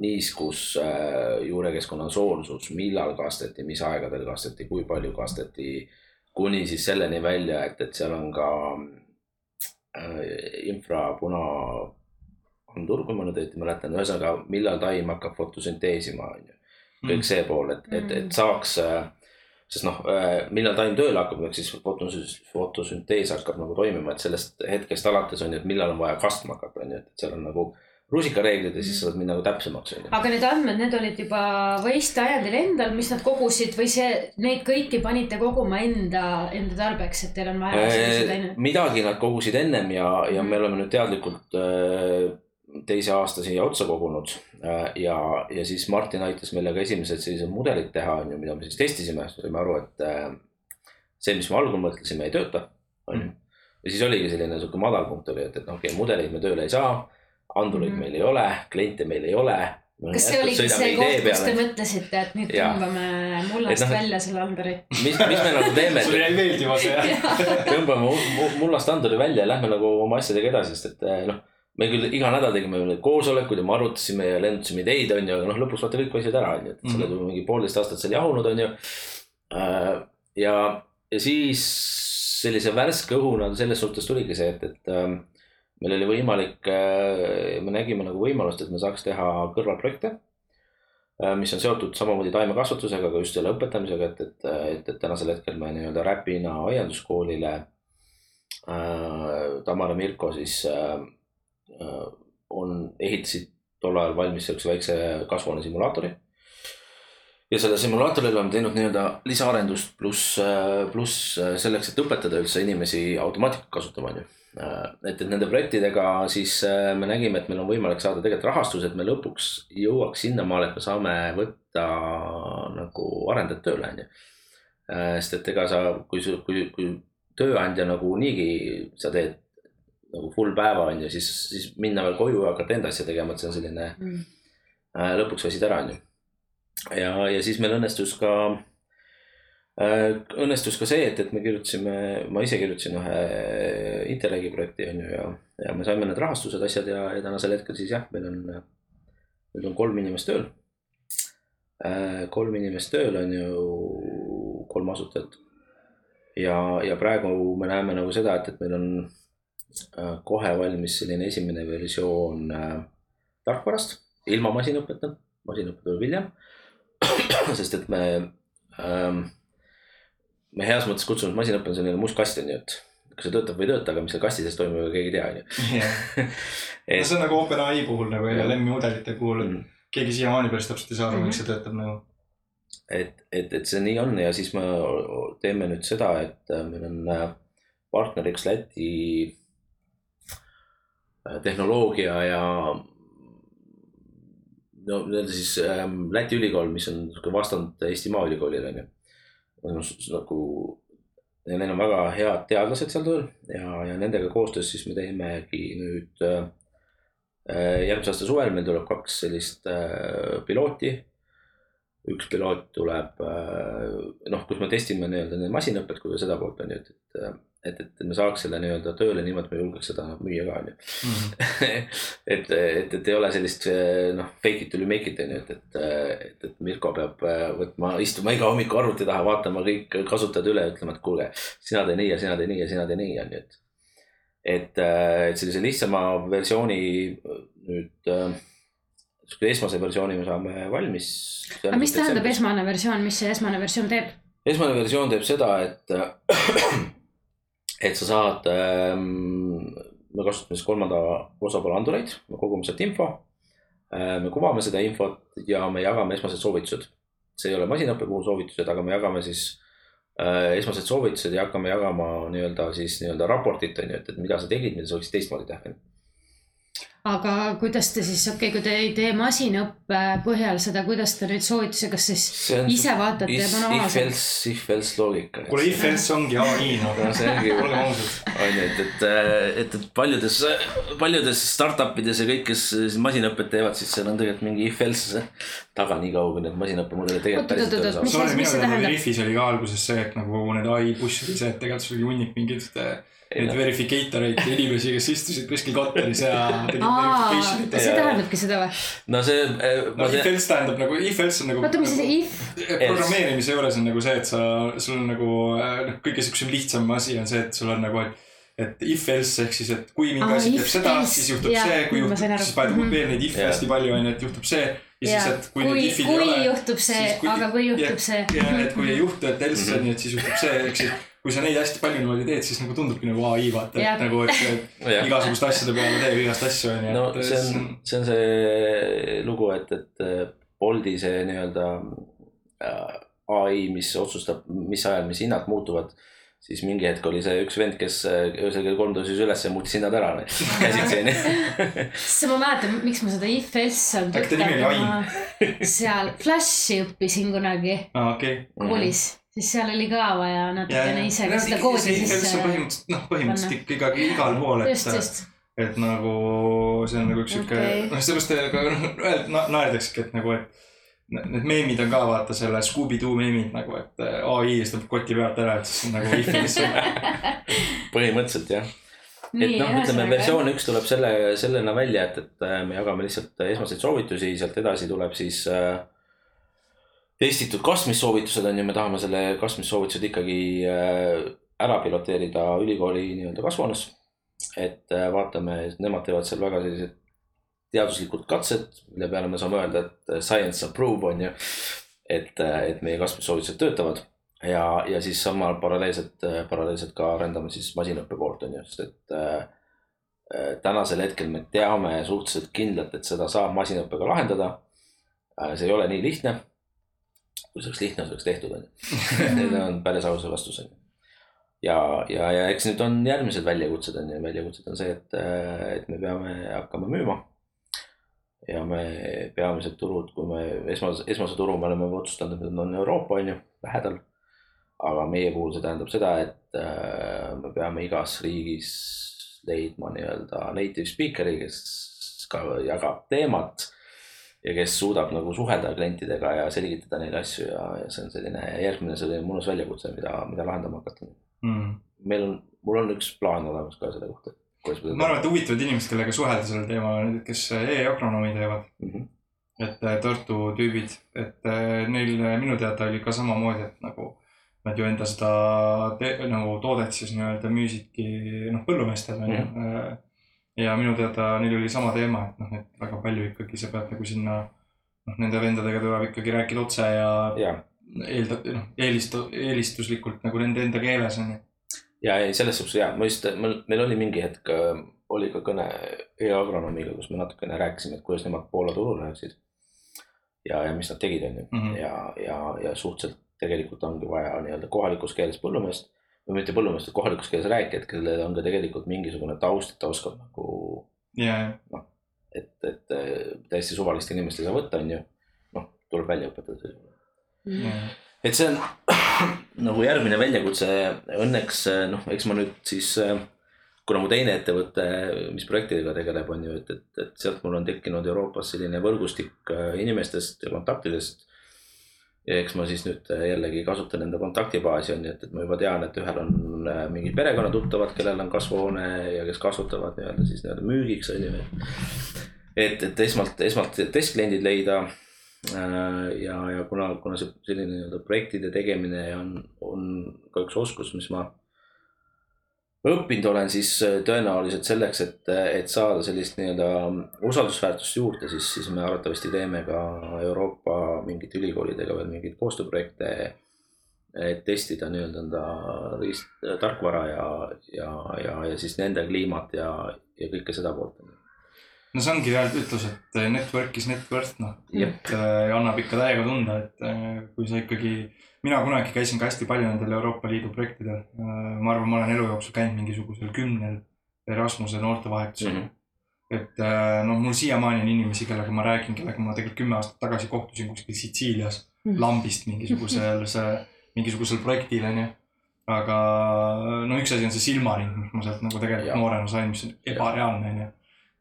C: niiskus äh,, juurekeskkonna soolsus, millal kasteti, mis aegadel kasteti, kui palju kasteti, kuni siis selleni välja, et, et seal on ka äh, infrapuna andur, kui ma nüüd õieti mäletan, ühesõnaga, millal taim hakkab fotosünteesima, on ju. kõik see pool, et, et, et saaks, sest noh, millal taim tööle hakkab, ehk siis fotosüs-, fotosüntees hakkab nagu toimima, et sellest hetkest alates on ju, et millal on vaja kastma hakata, on ju, et seal on nagu rusikareeglid ja siis saad minna nagu täpsemaks,
E: aga need andmed, need olid juba võistleajandil endal, mis nad kogusid või see, neid kõiki panite koguma enda, enda tarbeks, et teil on vaja selliseid aineid?
C: Äh, midagi nad kogusid ennem ja, ja me oleme nüüd teadlikult äh, teise aasta siia otsa kogunud. ja, ja siis Martin aitas meile ka esimesed sellised mudelid teha, on ju, mida me siis testisime, saime aru, et äh, see, mis me algul mõtlesime, ei tööta, on ju. ja siis oligi selline sihuke madalpunkt oli, et, et noh, okei okay,, mudeleid me tööle ei saa, andureid
E: Mhm.
C: meil ei ole, kliente meil ei ole.
E: kas see oligi see koht, kus te mõtlesite, et nüüd
C: Jaa.
E: tõmbame mullast
C: noh, et-
E: välja selle anduri?
C: mis, mis me nagu teeme,
D: sulle jäi meeldima see jah?
C: tõmbame mu- mu- mullast anduri välja ja lähme nagu oma asjadega edasi, sest et eh, noh, me küll iga nädal tegime neid koosolekuid ja me arutasime ja lennutasime ideid, on ju, aga noh, lõpuks vaata kõik võisid ära, on ju, et sa oled
D: Mhm.
C: ju mingi poolteist aastat seal jahunud, on ju. ja, ja siis sellise värske õhuna selles suhtes tuligi see, et, et ähm, meil oli võimalik, me nägime nagu võimalust, et me saaks teha kõrvalprojekte. mis on seotud samamoodi taimekasvatusega, aga just selle õpetamisega, et, et, et, et tänasel hetkel me nii-öelda Räpina aianduskoolile äh,. Tamar ja Mirko siis äh, äh, on, ehitasid tol ajal valmis siukse väikse kasvuhoone simulaatori. ja selle simulaatorile oleme teinud nii-öelda lisaarendust pluss, pluss selleks, et õpetada üldse inimesi automaatikat kasutama, on ju. et, et nende projektidega siis äh, me nägime, et meil on võimalik saada tegelikult rahastus, et me lõpuks jõuaks sinnamaale, et me saame võtta nagu arendajad tööle, on ju. sest et ega sa, kui, kui, kui tööandja nagu niigi sa teed nagu full päeva on ju, siis, siis minna veel koju ja hakata enda asja tegema, et see on selline äh, lõpuks väsid ära, on ju. ja, ja siis meil õnnestus ka äh,, õnnestus ka see, et, et me kirjutasime, ma ise kirjutasin ühe Interregi projekti on ju ja, ja me saime need rahastused, asjad ja, ja tänasel hetkel siis jah, meil on, meil on kolm inimest tööl äh,. kolm inimest tööl on ju, kolm asutajat. ja, ja praegu me näeme nagu seda, et, et meil on äh, kohe valmis selline esimene versioon äh, tarkvarast ilma masinõppeta, masinõpe tuleb hiljem. sest et me ähm,, me heas mõttes kutsume, et masinõpe on selline must kast on ju, et kas see töötab või ei tööta, aga mis seal kasti sees toimub, keegi ei tea, on ju.
D: no see on nagu OpenAI puhul nagu
C: Jah.
D: LLM-i mudelite puhul,
C: Mm.
D: et keegi siiamaani päris täpselt ei saa aru, miks see töötab nagu.
C: et, et, et see nii on ja siis me teeme nüüd seda, et äh, meil on äh, partneriks Läti äh, tehnoloogia ja no nii-öelda siis ähm, Läti ülikool, mis on sihuke vastand Eesti Maaülikoolile on ju. Nagu ja neil on väga head teadlased seal tööl ja, ja nendega koostöös siis me teemegi nüüd äh, järgmise aasta suvel meil tuleb kaks sellist äh, pilooti. üks piloot tuleb äh, noh, kus me testime nii-öelda nii masinõpet kui ka seda poolt on ju, et, et et, et me saaks selle nii-öelda tööle niimoodi, et me julgeks seda müüa ka on ju. et, et, et ei ole sellist noh, fake it till you make it on ju, et, et, et, et Mirko peab võtma, istuma iga hommiku arvuti taha, vaatama kõik kasutajad üle ütlema, et kuulge, sina tee nii ja sina tee nii ja sina tee nii on ju, et. et, et sellise lihtsama versiooni nüüd sihuke esmase versiooni me saame valmis.
E: aga mis tähendab esmane versioon, mis see esmane versioon teeb?
C: esmane versioon teeb seda, et et sa saad ähm,, me kasutame siis kolmanda osapoole andureid, me kogume sealt info äh,. me kuvame seda infot ja me jagame esmased soovitused. see ei ole masinõppe puhul soovitused, aga me jagame siis äh, esmased soovitused ja hakkame jagama nii-öelda siis nii-öelda raportit on ju, et, et mida sa tegid, mida sa võiksid teistmoodi teha
E: aga kuidas te siis, okei okay,, kui te ei tee masinõppe põhjal seda, kuidas te nüüd soovituse, kas siis on, ise vaatate
C: ja manuaalselt? If else, if else loogika.
D: kuule, if else ongi ai
C: no see ongi, olgem ausad. on ju, et, et, et, et paljudes, paljudes startup ides ja kõik, kes masinõpet teevad, siis seal on tegelikult mingi if else taga nii kaua, kui need masinõppemudelid tegelikult päriselt
E: tööle saavad. sorry, minu teada
D: Riffis oli ka alguses see, et nagu need ai push oli see, et tegelikult sul oli hunnik mingeid neid verificator eid inimesi, kes istusid kuskil kontoris ja tegid
E: verification'it. see tähendabki seda või?
C: no see äh,.
D: no if else tähendab nagu, if else on nagu.
E: oota, mis see if?
D: programmeerimise juures on nagu see, et sa, sul on nagu äh, noh, kõige siuksem lihtsam asi on see, et sul on nagu, et et if else ehk siis, et kui mingi asi teeb seda, siis juhtub ja, see, kui juhtub, siis paned -hmm. veel neid if'e hästi palju onju, et juhtub see. ja siis, et kui, kui need if'id ei ole.
E: kui juhtub see, aga kui juhtub see.
D: ja, et kui ei juhtu, et else on ju, et siis juhtub see, ehk siis kui sa neid hästi palju niimoodi teed, siis nagu tundubki nagu ai vaata, et nagu, et, et igasuguste asjade peale teeb igast asju onju.
C: no see on, see on see lugu, et, et Bolti see nii-öelda äh, ai, mis otsustab, mis ajal, mis hinnad muutuvad siis mingi hetk oli see üks vend, kes äh, öösel kell kolm tõusis üles ja muutis hinnad ära käsitsi onju.
E: sest ma mäletan, miks ma seda if else on tuttav, seal Flashi õppisin kunagi
D: ah,. Okay.
E: koolis mm -hmm siis seal oli ka vaja natukene ise ka seda koodi
D: sisse. põhimõtteliselt, noh, põhimõtteliselt ikkagi igal pool, et, et nagu see on nagu üks sihuke okay., noh, sellepärast ka naerdaksegi, et nagu, et need meemid on ka vaata selle Scooby-Doo meemid nagu, et ai istub koti pealt ära, et siis on nagu if-is
C: põhimõtteliselt jah. et noh, ütleme versioon üks tuleb selle, sellena välja, et, et me jagame lihtsalt esmaseid soovitusi, sealt edasi tuleb siis äh, testitud kastmissoovitused on ju, me tahame selle kastmissoovitused ikkagi äh, ära piloteerida ülikooli nii-öelda kasvuhoones. et äh, vaatame, nemad teevad seal väga sellised teaduslikud katsed, mille peale me saame öelda, et science approve on ju. et, äh, et meie kastmissoovitused töötavad ja, ja siis samal paralleelselt, paralleelselt ka arendame siis masinõppe poolt on ju, sest et äh, tänasel hetkel me teame suhteliselt kindlalt, et seda saab masinõppega lahendada äh,. see ei ole nii lihtne kui see oleks lihtne, see oleks tehtud, on ju. Need on päris aus vastus, on ju. ja, ja, ja eks nüüd on järgmised väljakutsed on ju, väljakutsed on see, et, et me peame hakkama müüma. ja me peamised turud, kui me esmase, esmase turu me oleme otsustanud, et on Euroopa, on ju, lähedal. aga meie puhul see tähendab seda, et äh, me peame igas riigis leidma nii-öelda native speaker'i, kes ka jagab teemat ja kes suudab nagu suhelda klientidega ja selgitada neile asju ja, ja see on selline järgmine selline mõnus väljakutse, mida, mida lahendama hakata mm.. meil on, mul on üks plaan olemas ka selle kohta.
D: ma arvan, et huvitavad inimesed, kellega suhelda sellel teemal on need, kes e-agronoomi teevad mm. -hmm. et äh, Tartu tüübid, et äh, neil minu teada oli ka samamoodi, et nagu nad ju enda seda te, nagu toodet siis nii-öelda müüsidki noh, põllumeestele onju mm -hmm ja minu teada neil oli sama teema, et noh, et väga palju ikkagi sa pead nagu sinna noh, nende vendadega tuleb ikkagi rääkida otse ja, ja. eelda-, noh, eelistu-, eelistuslikult nagu nende enda keeles on ju.
C: ja ei, selles suhtes ja, ma just, meil oli mingi hetk, oli ka kõne e-agronoomiga, kus me natukene rääkisime, et kuidas nemad Poola turul läheksid. ja, ja mis nad tegid, on ju, mhm. ja, ja, ja suhteliselt tegelikult ongi vaja nii-öelda kohalikus keeles põllumeest või mitte põllumeestest kohalikus keeles rääkijad, kellel on ka tegelikult mingisugune taust, et ta oskab nagu
D: yeah..
C: noh, et, et äh, täiesti suvalist inimest ei saa võtta, on ju. noh, tuleb välja õpetada. et see on nagu järgmine väljakutse, õnneks noh, eks ma nüüd siis äh, kuna mu teine ettevõte, mis projektidega tegeleb, on ju, et, et, et sealt mul on tekkinud Euroopas selline võrgustik äh, inimestest ja kontaktidest ja eks ma siis nüüd jällegi kasutan enda kontaktibaasi on ju, et, et ma juba tean, et ühel on mingid perekonnatuttavad, kellel on kasvuhoone ja kes kasutavad nii-öelda siis nii-öelda müügiks on ju. et, et esmalt, esmalt testkliendid leida. ja, ja kuna, kuna see selline nii-öelda projektide tegemine on, on ka üks oskus, mis ma õppinud olen, siis äh, tõenäoliselt selleks, et, et saada sellist nii-öelda usaldusväärtust juurde, siis, siis me arvatavasti teeme ka Euroopa mingite ülikoolidega veel mingeid koostööprojekte. et testida nii-öelda enda riist, tarkvara ja, ja, ja, ja siis nende kliimat ja, ja kõike seda poolt.
D: no see ongi jah ütlus, et network is net worth noh, et äh, annab ikka täiega tunda, et äh, kui sa ikkagi mina kunagi käisin ka hästi palju nendel Euroopa Liidu projektidel. ma arvan, ma olen elu jooksul käinud mingisugusel kümnel Erasmuse noortevahetusel mm. -hmm. Et äh, noh, mul siiamaani on inimesi, kellega ma räägin, kellega ma tegelikult kümme aastat tagasi kohtusin kuskil Sitsiilias mm lambist mingisugusel, mingisugusel projektil onju aga no üks asi on see silmaring, mis ma sealt nagu tegelikult ja. noorena sain, mis on ebareaalne onju.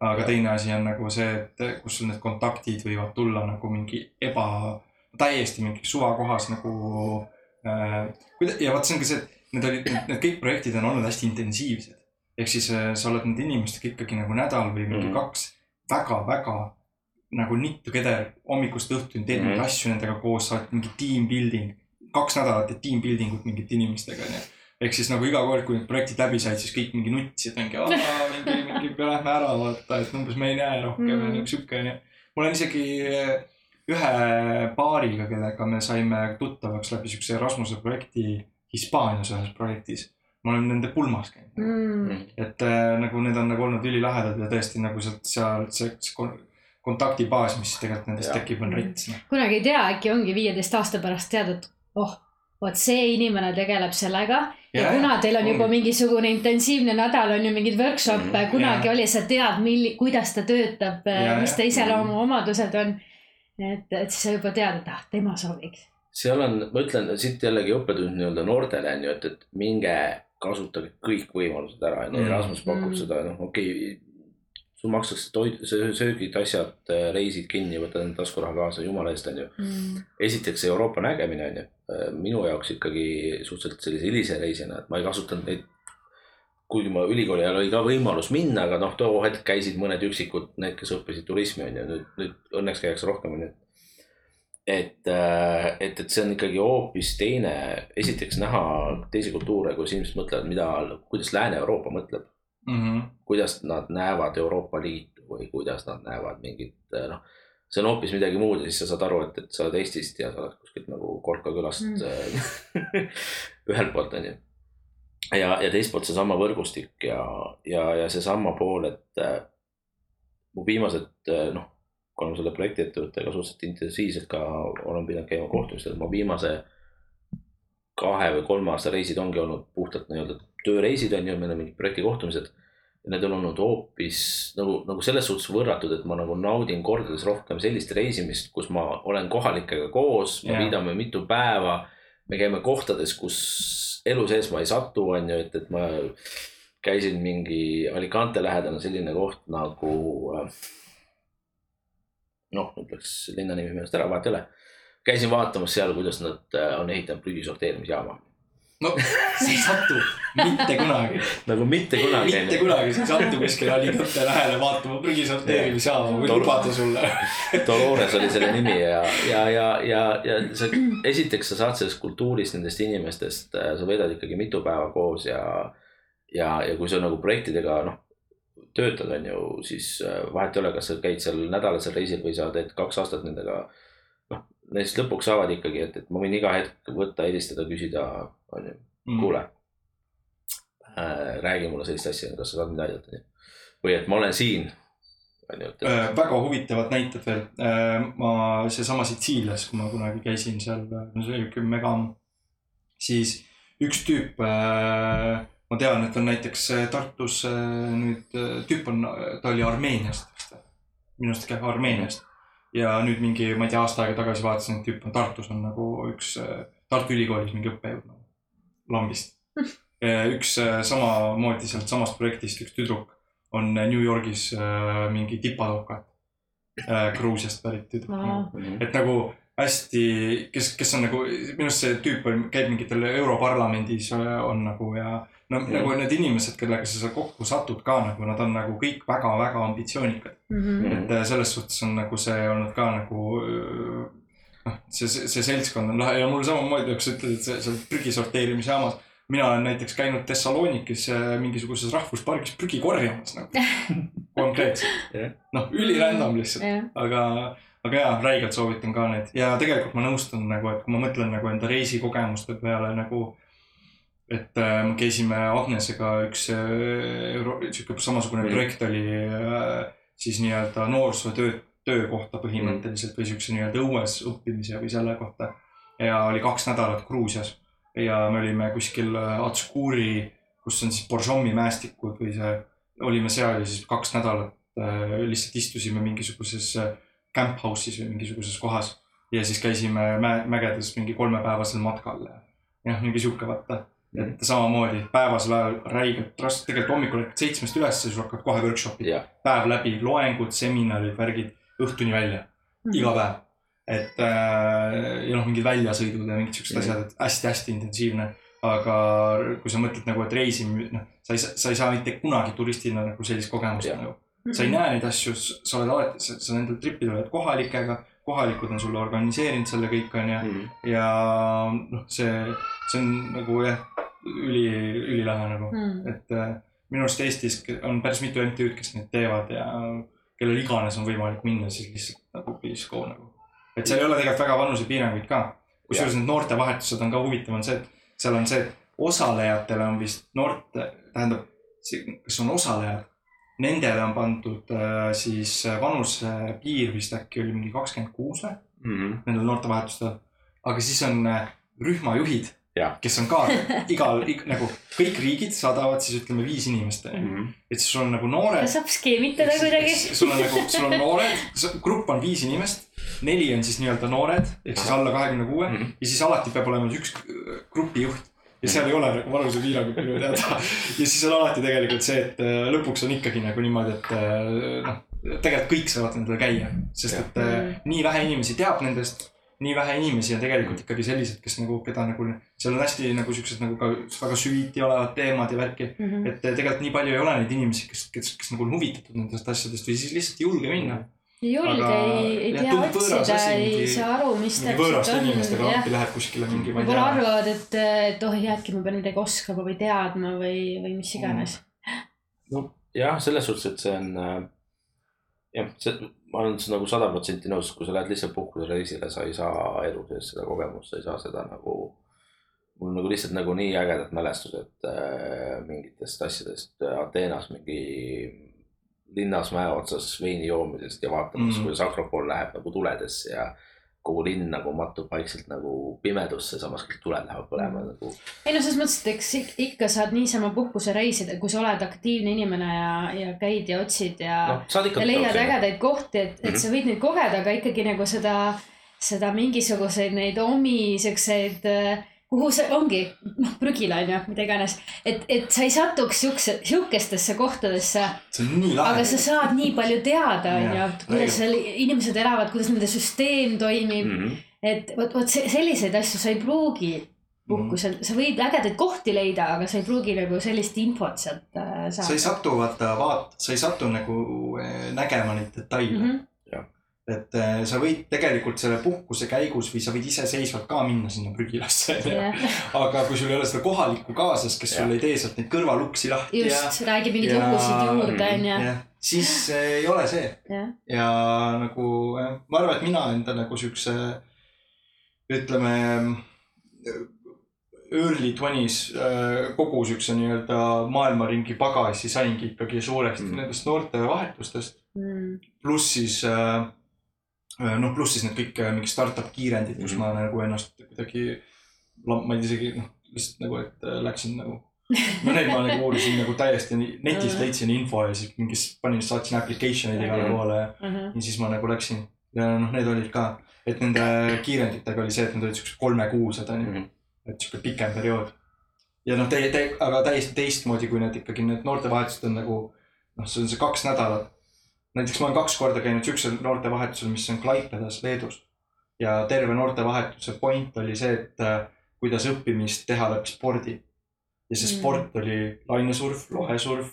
D: aga ja. teine asi on nagu see, et kus sul need kontaktid võivad tulla nagu mingi eba täiesti mingis suvakohas nagu äh,. ja vot see ongi see, et need olid, need kõik projektid on olnud hästi intensiivsed. Ehk siis äh, sa oled nende inimestega ikkagi nagu nädal või mingi mm -hmm. kaks väga-väga nagu nittu keder hommikust õhtuni teed mingeid mm -hmm. asju nendega koos, sa oled mingi team building. kaks nädalat teed team building ut mingite inimestega onju ehk siis nagu iga kord, kui need projektid läbi said, siis kõik mingi nutsid, mingi, mingi, mingi lähme ära vaata, et umbes me ei näe rohkem ja mm. sihuke onju. mul on isegi ühe paariga, kellega me saime tuttavaks läbi siukse Erasmuse projekti Hispaanias ühes projektis. Ma olen nende pulmas käinud mm.. et äh, nagu need on nagu olnud ülilahedad ja tõesti nagu sealt, seal see, see kontaktibaas, mis tegelikult nendest ja. tekib, on rits. Noh.
E: kunagi ei tea, äkki ongi viieteist aasta pärast teada, et oh, vot see inimene tegeleb sellega ja, ja kuna teil on juba mingisugune intensiivne nädal, on ju mingeid workshop'e mm, kunagi ja. oli, sa tead, milli-, kuidas ta töötab, mis ta iseloomuomadused on et, et siis sa juba tead, et ah, tema sobiks.
C: seal on, ma ütlen siit jällegi õppetund nii-öelda noortele on ju, et, et minge kasutage kõik võimalused ära, on ju, Erasmus pakub mm. seda, noh, okei okay, sul makstakse toit, söögid, asjad, reisid kinni, võtad enda taskuraha kaasa, jumala eest, on ju mm.. esiteks Euroopa nägemine, on ju. minu jaoks ikkagi suhteliselt sellise hilise reisina, et ma ei kasutanud neid kuigi ma ülikooli ajal oli ka võimalus minna, aga noh, too hetk käisid mõned üksikud, need, kes õppisid turismi on ju, nüüd, nüüd õnneks käiakse rohkem on ju. Et, äh, et, et see on ikkagi hoopis teine, esiteks näha teisi kultuure, kus inimesed mõtlevad, mida, kuidas Lääne-Euroopa mõtleb mm. -hmm. kuidas nad näevad Euroopa Liitu või kuidas nad näevad mingit äh, noh see on hoopis midagi muud ja siis sa saad aru, et, et sa oled Eestist ja sa oled kuskilt nagu Kolka külast mm. ühelt poolt on ju ja, ja teist poolt seesama võrgustik ja, ja, ja seesama pool, et äh, mu viimased äh, noh, ma selle projektiettevõttega suhteliselt intensiivselt ka olen pidanud käima kohtumistel, mu viimase kahe või kolme aasta reisid ongi olnud puhtalt nii-öelda tööreisid on ju, meil on mingid projekti kohtumised. Need on olnud hoopis nagu, nagu selles suhtes võrratud, et ma nagu naudin kordades rohkem sellist reisimist, kus ma olen kohalikega koos, me yeah. viidame mitu päeva. me käime kohtades, kus elu sees ma ei satu, on ju, et, et ma käisin mingi Alicante lähedal on selline koht nagu. Äh, noh, ütleks linna nimi meelest ära, vahet ei ole. käisin vaatamas seal, kuidas nad äh, on ehitanud prügi sorteerimisjaama
D: no sa ei satu mitte kunagi.
C: nagu mitte kunagi.
D: mitte kunagi sa ei satu kuskile Alicante lähele vaatama prügi sorteerimisjaama, võin lubada sulle
C: Dolores oli selle nimi ja, ja, ja, ja, ja sa esiteks sa saad sellest kultuurist, nendest inimestest, äh, sa veedad ikkagi mitu päeva koos ja. ja, ja kui sa nagu projektidega noh töötad, on ju, siis äh, vahet ei ole, kas sa käid seal nädalasel reisil või sa teed kaks aastat nendega Need siis lõpuks saavad ikkagi, et, et ma võin iga hetk võtta, helistada, küsida, on ju, mm. kuule äh,. räägi mulle sellist asja, kas sa saad mind aidata, onju. või et ma olen siin.
D: Äh, väga huvitavad näited veel äh,. ma, seesama Sitsiilias, kui ma kunagi käisin seal, no see oli kümme ka ammu. siis üks tüüp äh,, ma tean, et on näiteks äh, Tartus äh, nüüd äh, tüüp on, ta oli Armeeniast, minu arust ikka Armeeniast. ja nüüd mingi, ma ei tea, aasta aega tagasi vaatasin, et tüüp on Tartus on nagu üks Tartu Ülikoolis mingi õppejõud nagu lambist. üks samamoodi sealt samast projektist üks tüdruk on New Yorgis mingi tipadvokaat. Gruusiast pärit tüdruk nagu et nagu hästi, kes, kes on nagu, minu arust see tüüp on, käib mingitel Europarlamendis äh, on nagu ja no
C: Mhm.
D: nagu need inimesed, kellega sa seal kokku satud ka nagu nad on nagu kõik väga-väga ambitsioonikad.
E: Mhm.
D: et äh, selles suhtes on nagu see olnud ka nagu äh, noh, see, see, see seltskond on lahe ja mul samamoodi, kui sa ütled, et see seal prügi sorteerimise jaamas. mina olen näiteks käinud Thessalonikis mingisuguses rahvuspargis prügi korjamas nagu konkreetselt
C: Jah..
D: noh, ülirändam lihtsalt
E: jah,
D: aga, aga jaa, räigelt soovitan ka neid ja tegelikult ma nõustun nagu, et kui ma mõtlen nagu enda reisikogemuste peale nagu. et äh, me käisime Agnesega üks äh, euro, sihuke samasugune
C: Mm.
D: projekt oli äh, siis nii-öelda noorsootöö, töökohta põhimõtteliselt või siukse nii-öelda õues õppimise või selle kohta. ja oli kaks nädalat Gruusias ja me olime kuskil äh, Atskuri, kus on siis Borjomi mäestikud või see, olime seal ja siis kaks nädalat äh, lihtsalt istusime mingisuguses äh, camp house'is või mingisuguses kohas ja siis käisime mä mägedes mingi kolmepäevasel matkal ja jah, mingi sihuke vaata. et samamoodi päevasel ajal räigelt raske, tegelikult hommikul ärkad seitsmest üles ja sul hakkavad kohe workshop'id,
C: jah,
D: päev läbi loengud, seminarid, värgid õhtuni välja,
E: Mhm.
D: iga päev. et äh, ja noh, mingid väljasõidud ja mingid siuksed
C: Mhm.
D: asjad, et hästi-hästi intensiivne. aga kui sa mõtled nagu, et reisimine, noh, sa ei saa, sa ei saa mitte kunagi turistina nagu sellist kogemust
C: Jah.
D: nagu sa ei näe neid asju, sa oled alati, sa, sa nendel tripidel oled kohalikega, kohalikud on sulle organiseerinud selle kõik, onju.
C: Mhm.
D: ja noh, see, see on nagu jah, üli, ülilahe nagu,
E: Mhm.
D: et äh, minu arust Eestis on päris mitu MTÜ-d, kes neid teevad ja kellel iganes on võimalik minna, siis lihtsalt nagu please go nagu. et seal ei ole tegelikult väga vanusepiiranguid ka. kusjuures need noortevahetused on ka huvitav, on see, et seal on see, et osalejatele on vist noorte, tähendab, kes on osalejad, nendele on pandud äh, siis vanusepiir vist äkki oli mingi kakskümmend kuus või,
C: Mhm.
D: nendel noortevahetustel. aga siis on äh, rühmajuhid kes on ka igal ig,, nagu kõik riigid saadavad siis ütleme viis inimest, onju.
C: Mhm.
D: et siis sul on nagu noored.
E: saab skeemitada kuidagi.
D: sul on nagu, sul on noored, grupp on viis inimest, neli on siis nii-öelda noored ehk siis alla kahekümne kuue
C: Mhm.
D: ja siis alati peab olema üks grupijuht ja seal ei ole nagu vanusepiirangut minu teada. ja siis on alati tegelikult see, et äh, lõpuks on ikkagi nagu niimoodi, et äh, noh, tegelikult kõik saavad nendel käia, sest et äh,
E: Mm.
D: nii vähe inimesi teab nendest. nii vähe inimesi on tegelikult ikkagi sellised, kes nagu, keda nagu, seal on hästi nagu siuksed nagu ka väga süviti olevad teemad ja värki.
E: Mhm.
D: et äh, tegelikult nii palju ei ole neid inimesi, kes, kes, kes nagu on huvitatud nendest asjadest või siis lihtsalt ei julge minna.
E: Ei julge, ei, ei
D: jah,
E: tea otsida, ei saa aru, mis täpselt on,
D: inimestega
E: jah
D: appi. lähed kuskile mingi,
E: võib-olla arvavad, et, et oh, äkki ma pean midagi oskama või teadma või, või mis iganes.
C: jah, selles suhtes, et see on äh, jah, see, ma olen nagu sada protsenti nõus, kui sa lähed lihtsalt puhkusereisile, sa ei saa elu sees seda kogemust, sa ei saa seda nagu. mul nagu lihtsalt nagu nii ägedad mälestused äh, mingitest asjadest äh, Ateenas mingi linnas mäe otsas veini joomisest ja vaatamas
D: Mm.
C: mm., kuidas Akropool läheb nagu tuledesse ja kogu linn nagu mattub vaikselt nagu pimedusse, samas kõik tuled lähevad põlema nagu.
E: ei no selles mõttes, et eks ik- ikka saad niisama puhkusereisidel, kui sa oled aktiivne inimene ja, ja käid ja otsid ja no, ja leiad ägedaid kohti, et, et
C: Mhm.
E: sa võid neid kogeda, aga ikkagi nagu seda, seda mingisuguseid neid omi siukseid, kuhu see ongi, noh, prügila on ju, mida iganes. et, et sa ei satuks siukse, siukestesse kohtadesse,
D: see on nii lahe
E: aga sa. saad nii palju teada, on ju kuidas seal inimesed elavad, kuidas nende süsteem toimib
C: mm. -hmm.
E: et vot, vot se- selliseid asju sa ei pruugi
D: Mhm.
E: puhkusel, sa võid ägedaid kohti leida, aga sa ei pruugi nagu sellist infot sealt äh,
D: sa ei
E: saada.
D: satu, vaata, vaat-, sa ei satu nagu eh, nägema neid detaile mm. -hmm. Et eh, sa võid tegelikult selle puhkuse käigus või sa võid iseseisvalt ka minna sinna prügilasse. aga kui sul ei ole seda kohalikku kaasas, kes sul
C: Jah.
D: ei tee sealt neid kõrvaluksi lahti ja,
E: just, räägib mingeid lugusid juurde, onju.
D: siis ei ole see.
E: jah,
D: ja nagu jah, ma arvan, et mina enda nagu siukse ütleme early twenties äh, kogu siukse nii-öelda maailmaringi pagasi saingi ikkagi suuresti
C: Mm.
D: nendest noortevahetustest.
E: Mm.
D: pluss siis äh, äh, noh, pluss siis need kõik äh, mingi startup kiirendid, kus
C: Mhm.
D: ma nagu ennast kuidagi, ma isegi noh, lihtsalt nagu, et äh, läksin nagu no need ma nagu uurisin nagu täiesti netist
E: Mhm.
D: leidsin info ja siis mingis panin, saatsin application'id igale
C: Mhm.
D: poole ja ja siis ma nagu läksin ja noh, need olid ka, et nende kiirenditega oli see, et need olid siuksed kolmekuused onju,
C: Mhm.
D: et siuke pikem periood. ja noh, täie-, täie-, aga täiesti teistmoodi, kui need ikkagi need noortevahetused on nagu noh, see on see kaks nädalat. Näiteks ma olen kaks korda käinud siuksel noortevahetusel, mis on Klaipedas, Leedus. ja terve noortevahetuse point oli see, et äh, kuidas õppimist teha läbi spordi. ja see
E: Mm.
D: sport oli lainesurf, lohesurf,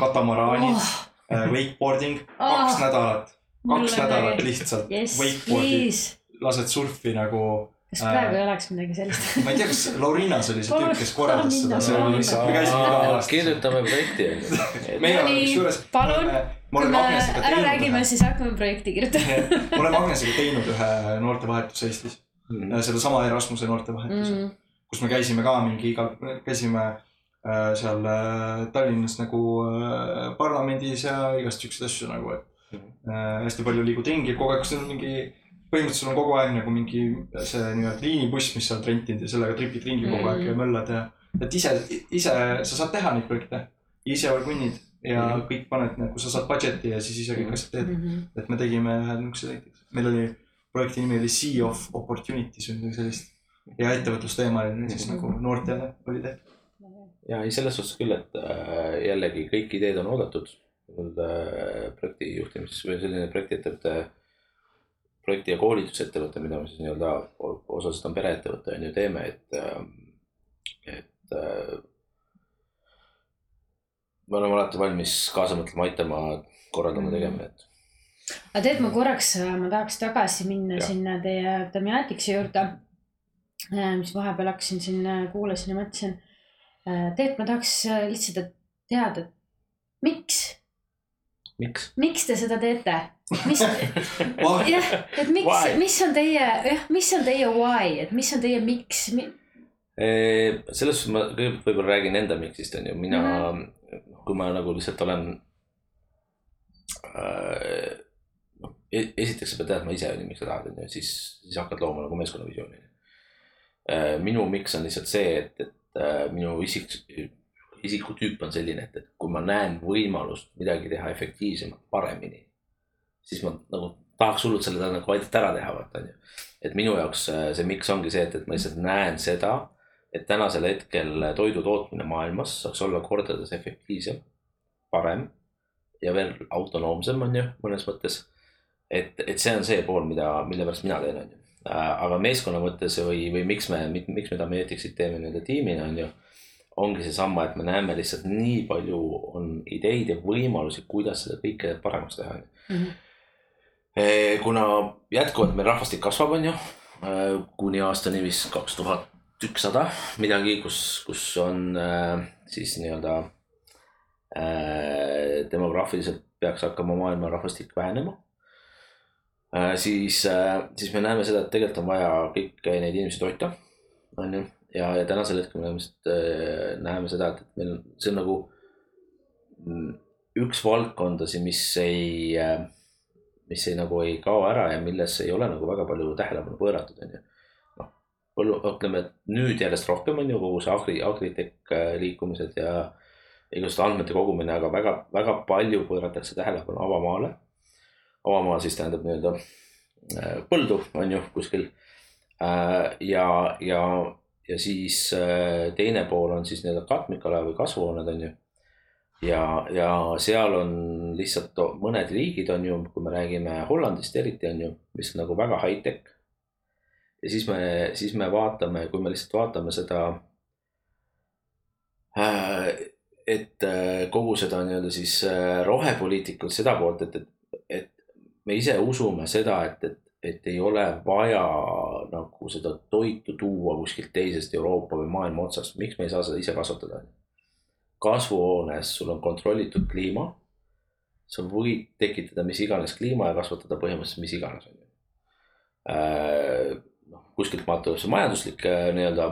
D: katamaraanid oh., wakeboarding, kaks
E: Oh.
D: nädalat, kaks nädalat lihtsalt
E: Yes,
D: wakeboard'i, lased surfi nagu
E: kas praegu ei oleks midagi sellist?
D: ma ei tea, kas Laurinas oli see tüüp, kes korraldas seda, see
C: kirjutame projekti onju.
D: kusjuures.
E: palun, kui me ära räägime, siis hakkame projekti kirjutama.
D: me oleme Agnesega teinud ühe noortevahetuse Eestis, sedasama Erasmuse noortevahetuse,
E: Mm.
D: kus me käisime ka mingi iga, käisime äh, seal äh, Tallinnas nagu parlamendis ja igast siukseid asju nagu, et äh, hästi palju liigud ringi, kogu aeg, sul on mingi, põhimõtteliselt sul on kogu aeg nagu mingi see nii-öelda liinibuss, mis sa oled rentinud ja sellega tripid ringi kogu aeg ja möllad ja. et ise, ise sa saad teha neid projekte, ise orgunnid ja
C: Mhm.
D: kõik paned nagu, sa saad budget'i ja siis ise kõik asjad teed.
E: Mhm.
D: et me tegime ühe niisuguse näiteks, meil oli, projekti nimi oli Sea of Opportunities või midagi sellist. ja ettevõtlusteemaline siis
C: Mhm.
D: nagu noortele oli tehtud.
C: ja ei, selles suhtes küll, et äh, jällegi kõik ideed on oodatud. nii-öelda projekti juhtimises või selline projektiettevõte, projekti ja koolitusettevõte, mida me siis nii-öelda osaliselt on pereettevõte on ju teeme, et, et äh, me oleme alati valmis kaasa mõtlema, aitama, korraldama, tegema, et
E: aga tead, ma korraks, ma tahaks tagasi minna ja. sinna teie Damiatikse juurde. mis vahepeal hakkasin siin, kuulasin ja mõtlesin. Teet, ma tahaks äh, lihtsalt teada, et miks,
C: miks?
E: miks te seda teete? mis, jah, et miks mis on teie, jah, mis on teie why, et mis on teie miks mi...?
C: selles suhtes ma kõigepealt võib-olla räägin enda miksist on ju, mina mm, -hmm. kui ma nagu lihtsalt olen äh,. noh, esiteks sa pead teadma ise on ju, miks sa tahad, on ju, siis, siis hakkad looma nagu meeskonnavisiooni äh,. minu miks on lihtsalt see, et, et äh, minu isik, isikutüüp on selline, et, et kui ma näen võimalust midagi teha efektiivsemalt, paremini, siis ma nagu tahaks hullult selle nagu aidata ära teha, vaata on ju. et minu jaoks äh, see miks ongi see, et, et ma lihtsalt näen seda, et tänasel hetkel toidu tootmine maailmas saaks olla kordades efektiivsem, parem ja veel autonoomsem on ju mõnes mõttes. et, et see on see pool, mida, mille pärast mina teen, on ju. aga meeskonna mõttes või, või miks me, miks me Damietixit teeme nii-öelda tiimina on ju ongi seesama, et me näeme lihtsalt nii palju on ideid ja võimalusi, kuidas seda kõike paremaks teha, on ju. kuna jätkuvalt meil rahvastik kasvab, on ju, kuni aastani vist kaks tuhat ükssada midagi, kus, kus on äh, siis nii-öelda demograafiliselt peaks hakkama maailma rahvastik vähenema äh,. siis siis me näeme seda, et tegelikult on vaja kõiki neid inimesi toita, on ju, ja, ja tänasel hetkel me näeme, äh, näeme seda, et meil on, see on nagu mm, üks valdkondasid, mis ei äh, mis ei nagu ei kao ära ja millesse ei ole nagu väga palju tähelepanu pööratud, on ju. noh, põllu, ütleme, et nüüd järjest rohkem on ju kogu see agri, agritech äh, liikumised ja igasuguste andmete kogumine, aga väga, väga palju pööratakse tähelepanu avamaale. avamaa siis tähendab nii-öelda põldu on ju kuskil. ja, ja, ja siis äh, teine pool on siis nii-öelda katmikala või kasvuhooned on ju ja, ja seal on lihtsalt mõned riigid on ju, kui me räägime Hollandist eriti on ju, mis on nagu väga high-tech. ja siis me, siis me vaatame, kui me lihtsalt vaatame seda äh,. et äh, kogu seda nii-öelda siis äh, rohepoliitikut, seda poolt, et, et, et me ise usume seda, et, et, et ei ole vaja nagu seda toitu tuua kuskilt teisest Euroopa või maailma otsast, miks me ei saa seda ise kasvatada kasvuhoones sul on kontrollitud kliima. sa võid tekitada mis iganes kliima ja kasvatada põhimõtteliselt mis iganes on ju. noh, kuskilt maalt tuleb see majanduslik äh, nii-öelda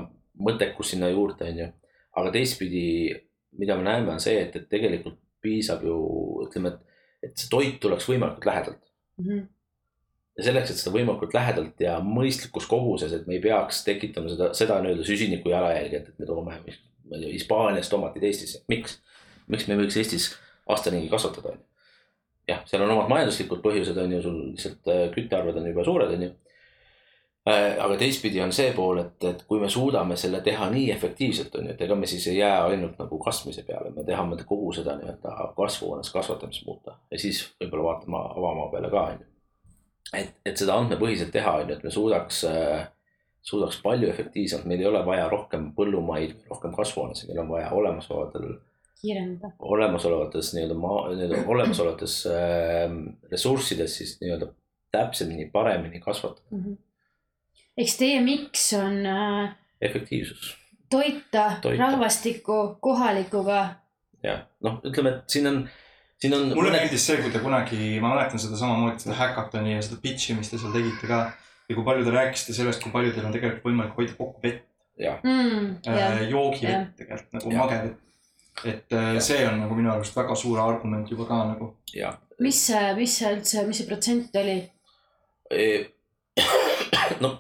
C: mõttekus sinna juurde on ju, aga teistpidi, mida me näeme, on see, et, et tegelikult piisab ju ütleme, et, et see toit tuleks võimalikult lähedalt ja selleks, et seda võimalikult lähedalt ja mõistlikus koguses, et me ei peaks tekitama seda, seda nii-öelda süsiniku jalajälge, et, me toome ma ei tea, Hispaaniast tomatid Eestisse, miks? miks me ei võiks Eestis aastaringi kasvatada, on ju. jah, seal on omad majanduslikud põhjused, on ju, sul lihtsalt äh, küttearved on juba suured, on ju. aga teistpidi on see pool, et, et kui me suudame selle teha nii efektiivselt, on ju, et ega me siis ei jää ainult nagu kasvamise peale, me tahame kogu seda nii-öelda kasvuhoones kasvatamist muuta ja siis võib-olla vaatama avamaa peale ka, on ju et, et seda andmepõhiselt teha, on ju, et me suudaks äh, suudaks palju efektiivsemalt, meil ei ole vaja rohkem põllumaid, rohkem kasvuhoonesid, meil on vaja olemasolevatel,
E: kiirendada.
C: olemasolevates nii-öelda maa, nii-öelda olemasolevates äh, ressurssides siis nii-öelda täpsemini, paremini kasvatada,
E: eks teie miks on äh,
C: efektiivsus.
E: toita,
C: Toita.
E: rahvastikku kohalikuga.
C: jah, noh, ütleme, et siin on, siin on.
D: mulle meeldis see, kui te kunagi, ma mäletan seda samamoodi, seda häkatoni ja seda pitch'i, mis te seal tegite ka. ja kui palju te rääkisite sellest, kui palju teil on tegelikult võimalik hoida kokku vett,
E: Mm, jah.
D: joogivett tegelikult nagu magevett. et äh, see on nagu minu arust väga suur argument juba ka nagu.
E: mis see, mis see üldse, mis see protsent oli?
C: no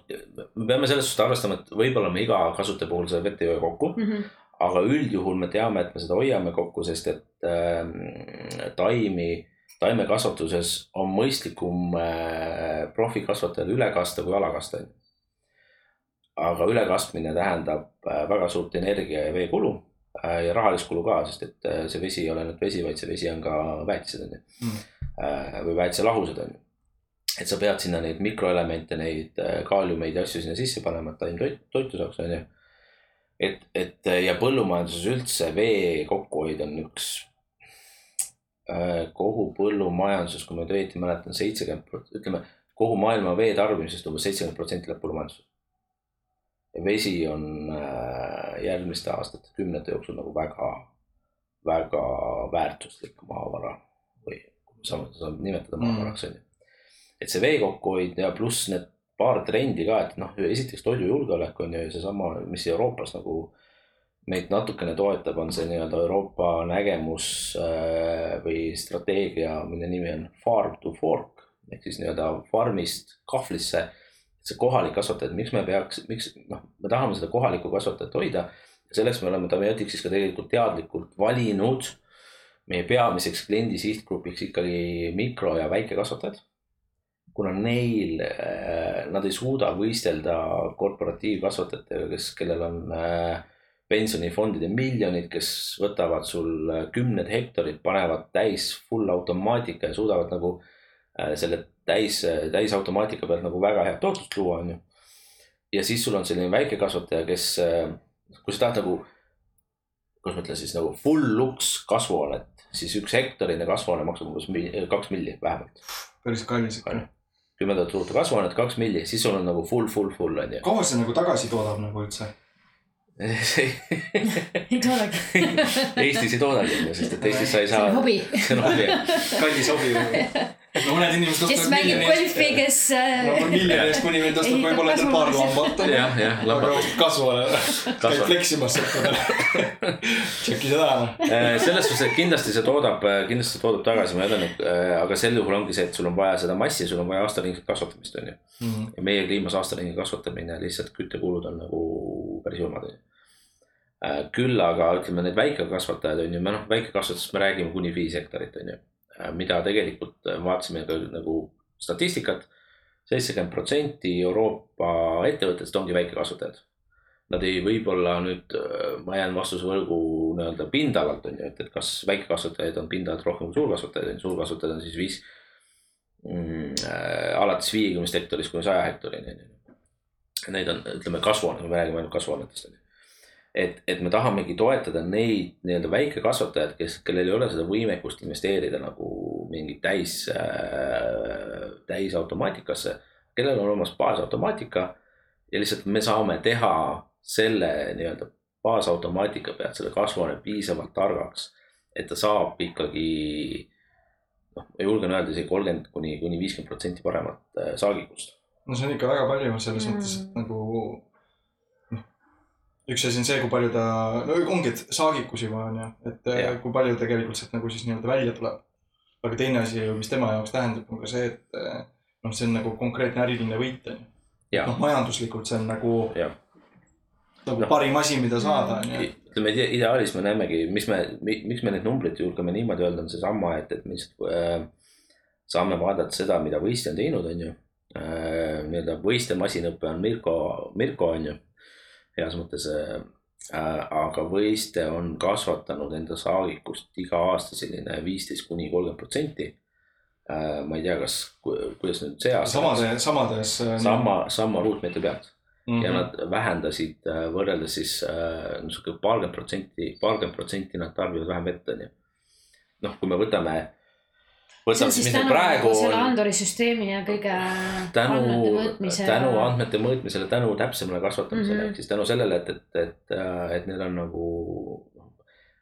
C: me peame selles suhtes arvestama, et võib-olla me iga kasutaja puhul seda vett ei hoia kokku,
E: Mhm.
C: Aga üldjuhul me teame, et me seda hoiame kokku, sest et äh, taimi, taimekasvatuses on mõistlikum äh, profikasvatajal üle kasta kui ala kasta. aga ülekastmine tähendab äh, väga suurt energia ja veekulu äh, ja rahalist kulu ka, sest et äh, see vesi ei ole ainult vesi, vaid see vesi on ka väetised on ju
D: Mm.
C: äh, või väetiselahused on ju. et sa pead sinna neid mikroelemente, neid äh, kaaliumeid ja asju sinna sisse panema, et taim toit, toitu saaks, on ju. et, et äh, ja põllumajanduses üldse vee kokkuhoid on üks äh, kogu põllumajanduses, kui ma nüüd õieti mäletan, seitsekümmend, ütleme kogu maailma vee tarbimisest umbes seitsekümmend protsenti läheb põllumajandusse. ja vesi on äh, järgmiste aastate, kümnete jooksul nagu väga, väga väärtuslik maavara või saab, saab nimetada maavaraks on ju. et see vee kokkuhoid ja pluss need paar trendi ka, et noh, esiteks toidujulgeolek on ju seesama, mis Euroopas nagu meid natukene toetab, on see nii-öelda Euroopa nägemus äh, või strateegia, mille nimi on farm to fork ehk siis nii-öelda farmist kahvlisse. see kohalik kasvataja, et miks me peaks, miks noh, me tahame seda kohalikku kasvatajat hoida. selleks me oleme Tamiotiksis ka tegelikult teadlikult valinud meie peamiseks kliendi sihtgrupiks ikkagi mikro ja väikekasvatajad. Kuna neil, nad ei suuda võistelda korporatiivkasvatajatega, kes, kellel on äh, pensionifondide miljonid, kes võtavad sul äh, kümned hektarid, panevad täis full automaatika ja suudavad nagu äh, selle täis, täisautomaatika pealt nagu väga head tootlust luua, onju. ja siis sul on selline väikekasvataja, kes, kui sa tahad nagu, kuidas ma ütlen siis nagu full lux kasvuhoonet, siis üks hektarine kasvuhoone maksab umbes kaks milli vähemalt.
D: päris kallis ikka.
C: Kümme tuhat ruutu kasvuhoonet, kaks milli, siis sul on nagu full, full, full on ju.
D: kaua see nagu tagasi toodab nagu üldse?
E: ei toodagi.
C: Eestis ei toodagi sest et Eestis sa ei
E: see
C: saa
E: on. hobi.
C: see on hobi
D: kallis hobi? no mõned inimesed
E: kes
D: ostavad
E: mängib
D: miljoni
E: golfi,
D: eest.
E: kes äh,
D: no miljoni eest kuni mind ostab võib-olla endale paar lambat.
C: jah, jah,
D: ostad kasvuhoone. käid fleksimas sõpradele. tšeki seda noh.
C: Äh, selles suhtes, et kindlasti see toodab, kindlasti see toodab tagasi, ma ütlen, et äh, aga sel juhul ongi see, et sul on vaja seda massi, sul on vaja aastaringset kasvatamist, on ju. ja meie kliimas aastaringi kasvatamine, lihtsalt küttekulud on nagu päris julmad, on ju. küll aga ütleme, need väikekasvatajad on ju, me noh, väikekasvatusest me räägime kuni viis hektarit, on ju. Mida tegelikult äh, vaatasime ka nagu statistikat, seitsekümmend protsenti Euroopa ettevõtetest ongi väikekasvatajad. Nad ei, võib-olla nüüd äh, ma jään vastuse võrgu nii-öelda pindalalt on ju, et, et kas väikekasvatajaid on pindalalt rohkem kui suurkasvatajaid on ju, suurkasvatajaid on siis viis mm,. Äh, alates viiekümnest hektarist kuni saja hektarini on ju. Neid on, ütleme kasvuhoone, me räägime ainult kasvuhoonetest on ju. et, et me tahamegi toetada neid nii-öelda väikekasvatajaid, kes, kellel ei ole seda võimekust investeerida nagu mingi täis äh,, täisautomaatikasse, kellel on olemas baasautomaatika ja lihtsalt me saame teha selle nii-öelda baasautomaatika pealt selle kasvuhoone piisavalt targaks, et ta saab ikkagi noh, ma julgen öelda isegi kolmkümmend kuni, kuni viiskümmend protsenti paremat äh, saagikust.
D: no see on ikka väga palju selles
E: Mm.
D: mõttes, et nagu üks asi on see, kui palju ta, no ongi, et saagikus juba on ju, et äh, kui palju tegelikult sealt nagu siis nii-öelda välja tuleb. aga teine asi mis tema jaoks tähendab, on ka see, et äh, noh, see on nagu konkreetne äriline võit on ju.
C: ja
D: noh, majanduslikult see on nagu, nagu
C: Noh.
D: parim asi, mida saada on ju.
C: ütleme ide- ideaalis me näemegi, mis me, miks me neid numbreid julgeme niimoodi öelda, on seesama, et, et me lihtsalt äh, saame vaadata seda, mida võistja on teinud, on ju äh,. nii-öelda võistja masinõpe on Mirko, Mirko on ju, heas mõttes äh,. aga võistja on kasvatanud enda saagikust iga aasta selline viisteist kuni kolmkümmend protsenti äh,. ma ei tea, kas, kuidas nüüd see aasta.
D: samade, samades.
C: sama, sama ruutmeetri pealt
D: mm.
C: ja nad vähendasid äh, võrreldes siis äh, niisugune paarkümmend protsenti, paarkümmend protsenti nad tarbivad vähem vett, onju. noh, kui me võtame,
E: siis
C: mis
E: tänu
C: meil praegu
E: selle
C: on
E: Andori süsteemi ja kõige andmete
C: tänu, tänu andmete mõõtmisele, tänu täpsemale kasvatamisele mm -hmm. ehk siis tänu sellele, et, et, et, et neil on nagu.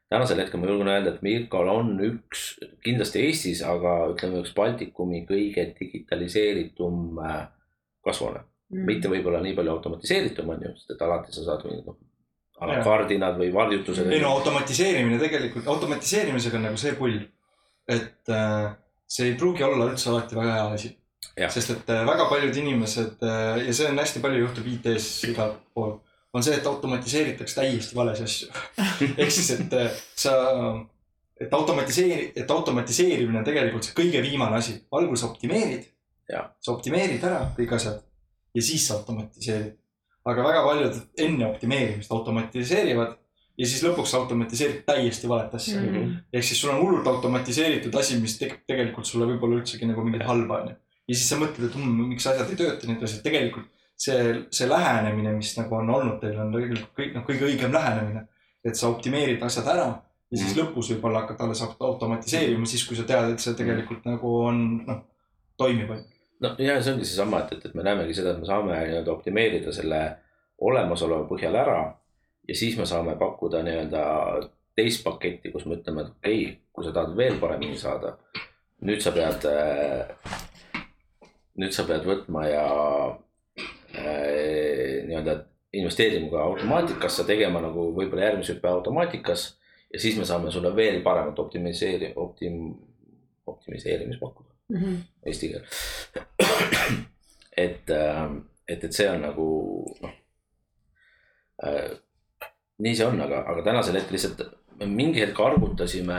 C: tänasel hetkel ma julgen öelda, et Mirkol on üks kindlasti Eestis, aga ütleme üks Baltikumi kõige digitaliseeritum äh, kasvuhoone mm.. mitte võib-olla nii palju automatiseeritum on ju, sest et alati sa saad mingid noh,
D: Jaa.
C: alakardinad või varjutused.
D: ei no automatiseerimine tegelikult, automatiseerimisega on nagu see pull, et äh, see ei pruugi olla üldse alati väga hea asi. Sest et äh, väga paljud inimesed äh, ja see on hästi palju juhtub IT-s igal pool, on see, et automatiseeritakse täiesti vales asju. ehk siis, et äh, sa, et automatiseeri-, et automatiseerimine on tegelikult see kõige viimane asi, algul sa optimeerid sa optimeerid ära kõik asjad ja siis sa automatiseerid. aga väga paljud enne optimeerimist automatiseerivad ja siis lõpuks automatiseerid täiesti valet asja mm.
E: Mhm.
D: -hmm. ehk siis sul on hullult automatiseeritud asi, mis te tegelikult sulle võib-olla üldsegi nagu mingit halba onju. ja siis sa mõtled, et mm, miks asjad ei tööta, nii edasi, tegelikult see, see lähenemine, mis nagu on olnud teil on tegelikult kõik noh, kõige õigem lähenemine. et sa optimeerid asjad ära ja siis lõpus võib-olla hakata alles automatiseerima siis, kui sa tead, et see tegelikult nagu on noh, toimib onju.
C: no ja see ongi seesama, et, et, et me näemegi seda, et me saame nii-öelda optimeerida selle olemasoleva põhjal ära ja siis me saame pakkuda nii-öelda teist paketti, kus me ütleme, et okei okay,, kui sa tahad veel paremini saada, nüüd sa pead, nüüd sa pead võtma ja äh, nii-öelda investeerima ka automaatikasse, tegema nagu võib-olla järgmise hüppe automaatikas ja siis me saame sulle veel paremat optimiseeri-, optim-, optimiseerimist pakkuda
E: Mhm.
C: eesti keel. et, et, et see on nagu noh. Nii see on, aga, aga tänasel hetkel lihtsalt mingi hetk arvutasime.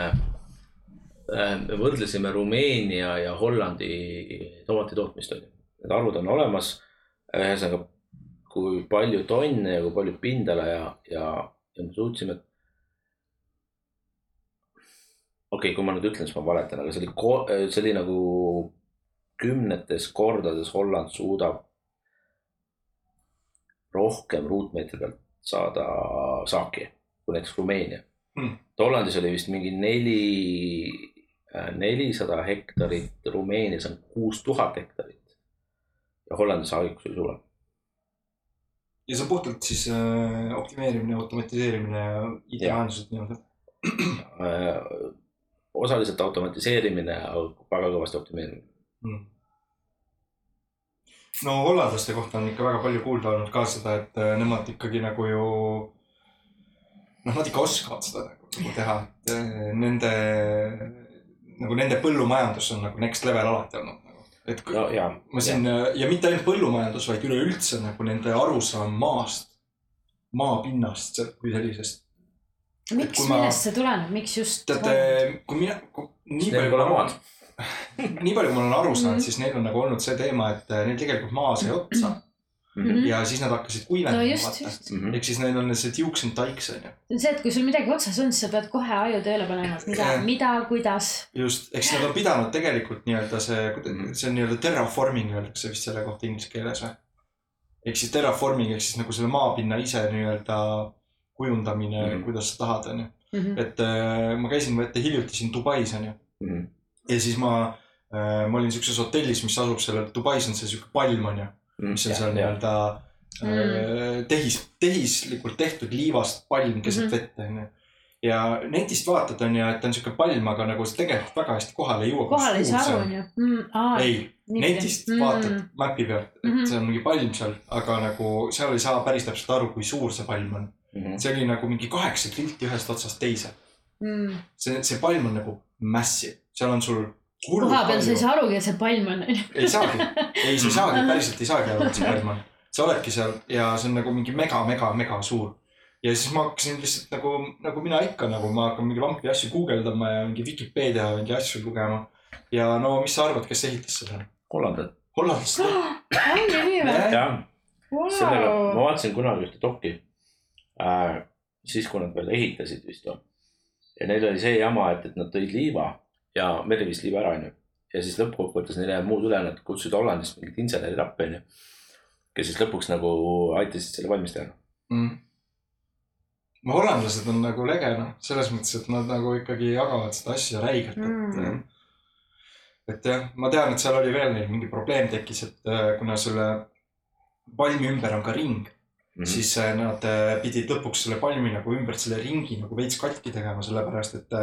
C: me võrdlesime Rumeenia ja Hollandi tomati tootmist on ju, need arvud on olemas. ühesõnaga, kui palju tonne ja kui palju pindala ja, ja, ja me suutsime. okei okay,, kui ma nüüd ütlen, siis ma valetan, aga see oli, see oli nagu kümnetes kordades Holland suudab rohkem ruutmeetri pealt saada saaki kui näiteks Rumeenia
D: Hmm.
C: Hollandis oli vist mingi neli, nelisada hektarit, Rumeenias on kuus tuhat hektarit. ja Hollandi saagikus oli suurem.
D: ja see on puhtalt siis äh, optimeerimine, automatiseerimine ja IT-lahendused nii-öelda.
C: Äh, osaliselt automatiseerimine, aga väga kõvasti optimeerimine.
D: Mm. no hollandlaste kohta on ikka väga palju kuulda olnud ka seda, et äh, nemad ikkagi nagu ju. noh, nad ikka oskavad seda nagu, nagu teha, et äh, nende, nagu nende põllumajandus on nagu next level alati olnud nagu. et kui,
C: no ja.
D: ma siin ja mitte ainult põllumajandus, vaid üleüldse nagu nende arusaam maast, maapinnast kui sellisest.
E: miks, millest see tuleneb, miks just?
D: teate, kui mina, nii
C: Neil pole maad.
D: nii palju, kui ma olen aru saanud
E: Mhm.
D: siis neil on nagu olnud see teema, et äh, neil tegelikult maa sai otsa
E: Mhm.
D: ja siis nad hakkasid
E: no
D: kuivenema
E: just,
D: vaata.
E: just.
C: Mhm.
D: ehk siis neil on see tiuks and taiks on ju.
E: see et kui sul midagi otsas on, siis sa pead kohe aju tööle panema, et mida
D: Jah.,
E: mida, kuidas.
D: just, eks nad on pidanud tegelikult nii-öelda see see on nii-öelda terraforming öeldakse vist selle kohta inglise keeles või? ehk siis terraforming ehk siis nagu selle maapinna ise nii-öelda kujundamine mm. -hmm. kuidas sa tahad, on ju.
E: Mhm.
D: et äh, ma käisin vaata hiljuti siin Dubais on ju
C: Mhm.
D: ja siis ma äh,, ma olin siukses hotellis, mis asub sellel, Dubais on see siuke palm on ju, mis on seal nii-öelda äh, tehis, tehislikult tehtud liivast palm keset
E: Mhm.
D: vett on ju. ja netist vaatad on ju, et on siuke palm, aga nagu see tegelikult väga hästi kohale ei jõua.
E: kohale ei saa aru, onju.
D: ei, netist vaatad mäpi pealt, et
E: Mhm.
D: see on mingi palm seal, aga nagu seal ei saa päris täpselt aru, kui suur see palm on.
C: Mhm.
D: see oli nagu mingi kaheksa kilti ühest otsast teise.
E: mm..
D: see, see palm on nagu massive, seal on sul.
E: Koha peal sa ei saa arugi, et see palm on,
D: ei saagi, ei, sa ei saagi, päriselt ei saagi aru, et see palm on. sa oledki seal ja see on nagu mingi mega, mega, mega suur. ja siis ma hakkasin lihtsalt nagu, nagu mina ikka nagu ma hakkan mingi lampi asju guugeldama ja mingi Vikipeedia mingi asju lugema. ja no mis sa arvad, kes ehitas selle?
C: hollandlased.
D: hollandlased.
E: ongi nii või?
C: jah, sellega, ma vaatasin kunagi ühte dokki äh,. siis, kui nad veel ehitasid vist või. ja neil oli see jama, et, et nad tõid liiva ja Meri viis liiva ära, onju. ja siis lõppkokkuvõttes neil ei jäänud muud üle, nad kutsusid Hollandist mingid insenerid appi, onju. kes siis lõpuks nagu aitasid selle valmis teha.
D: mm.. no hollandlased on nagu lege noh, selles mõttes, et nad nagu ikkagi jagavad seda asja räigelt, et
E: Mm.
D: et jah, ma tean, et seal oli veel neil mingi probleem tekkis, et äh, kuna selle palmi ümber on ka ring mm. -hmm. siis äh, nad äh, pidid lõpuks selle palmi nagu ümbert selle ringi nagu veits katki tegema, sellepärast et,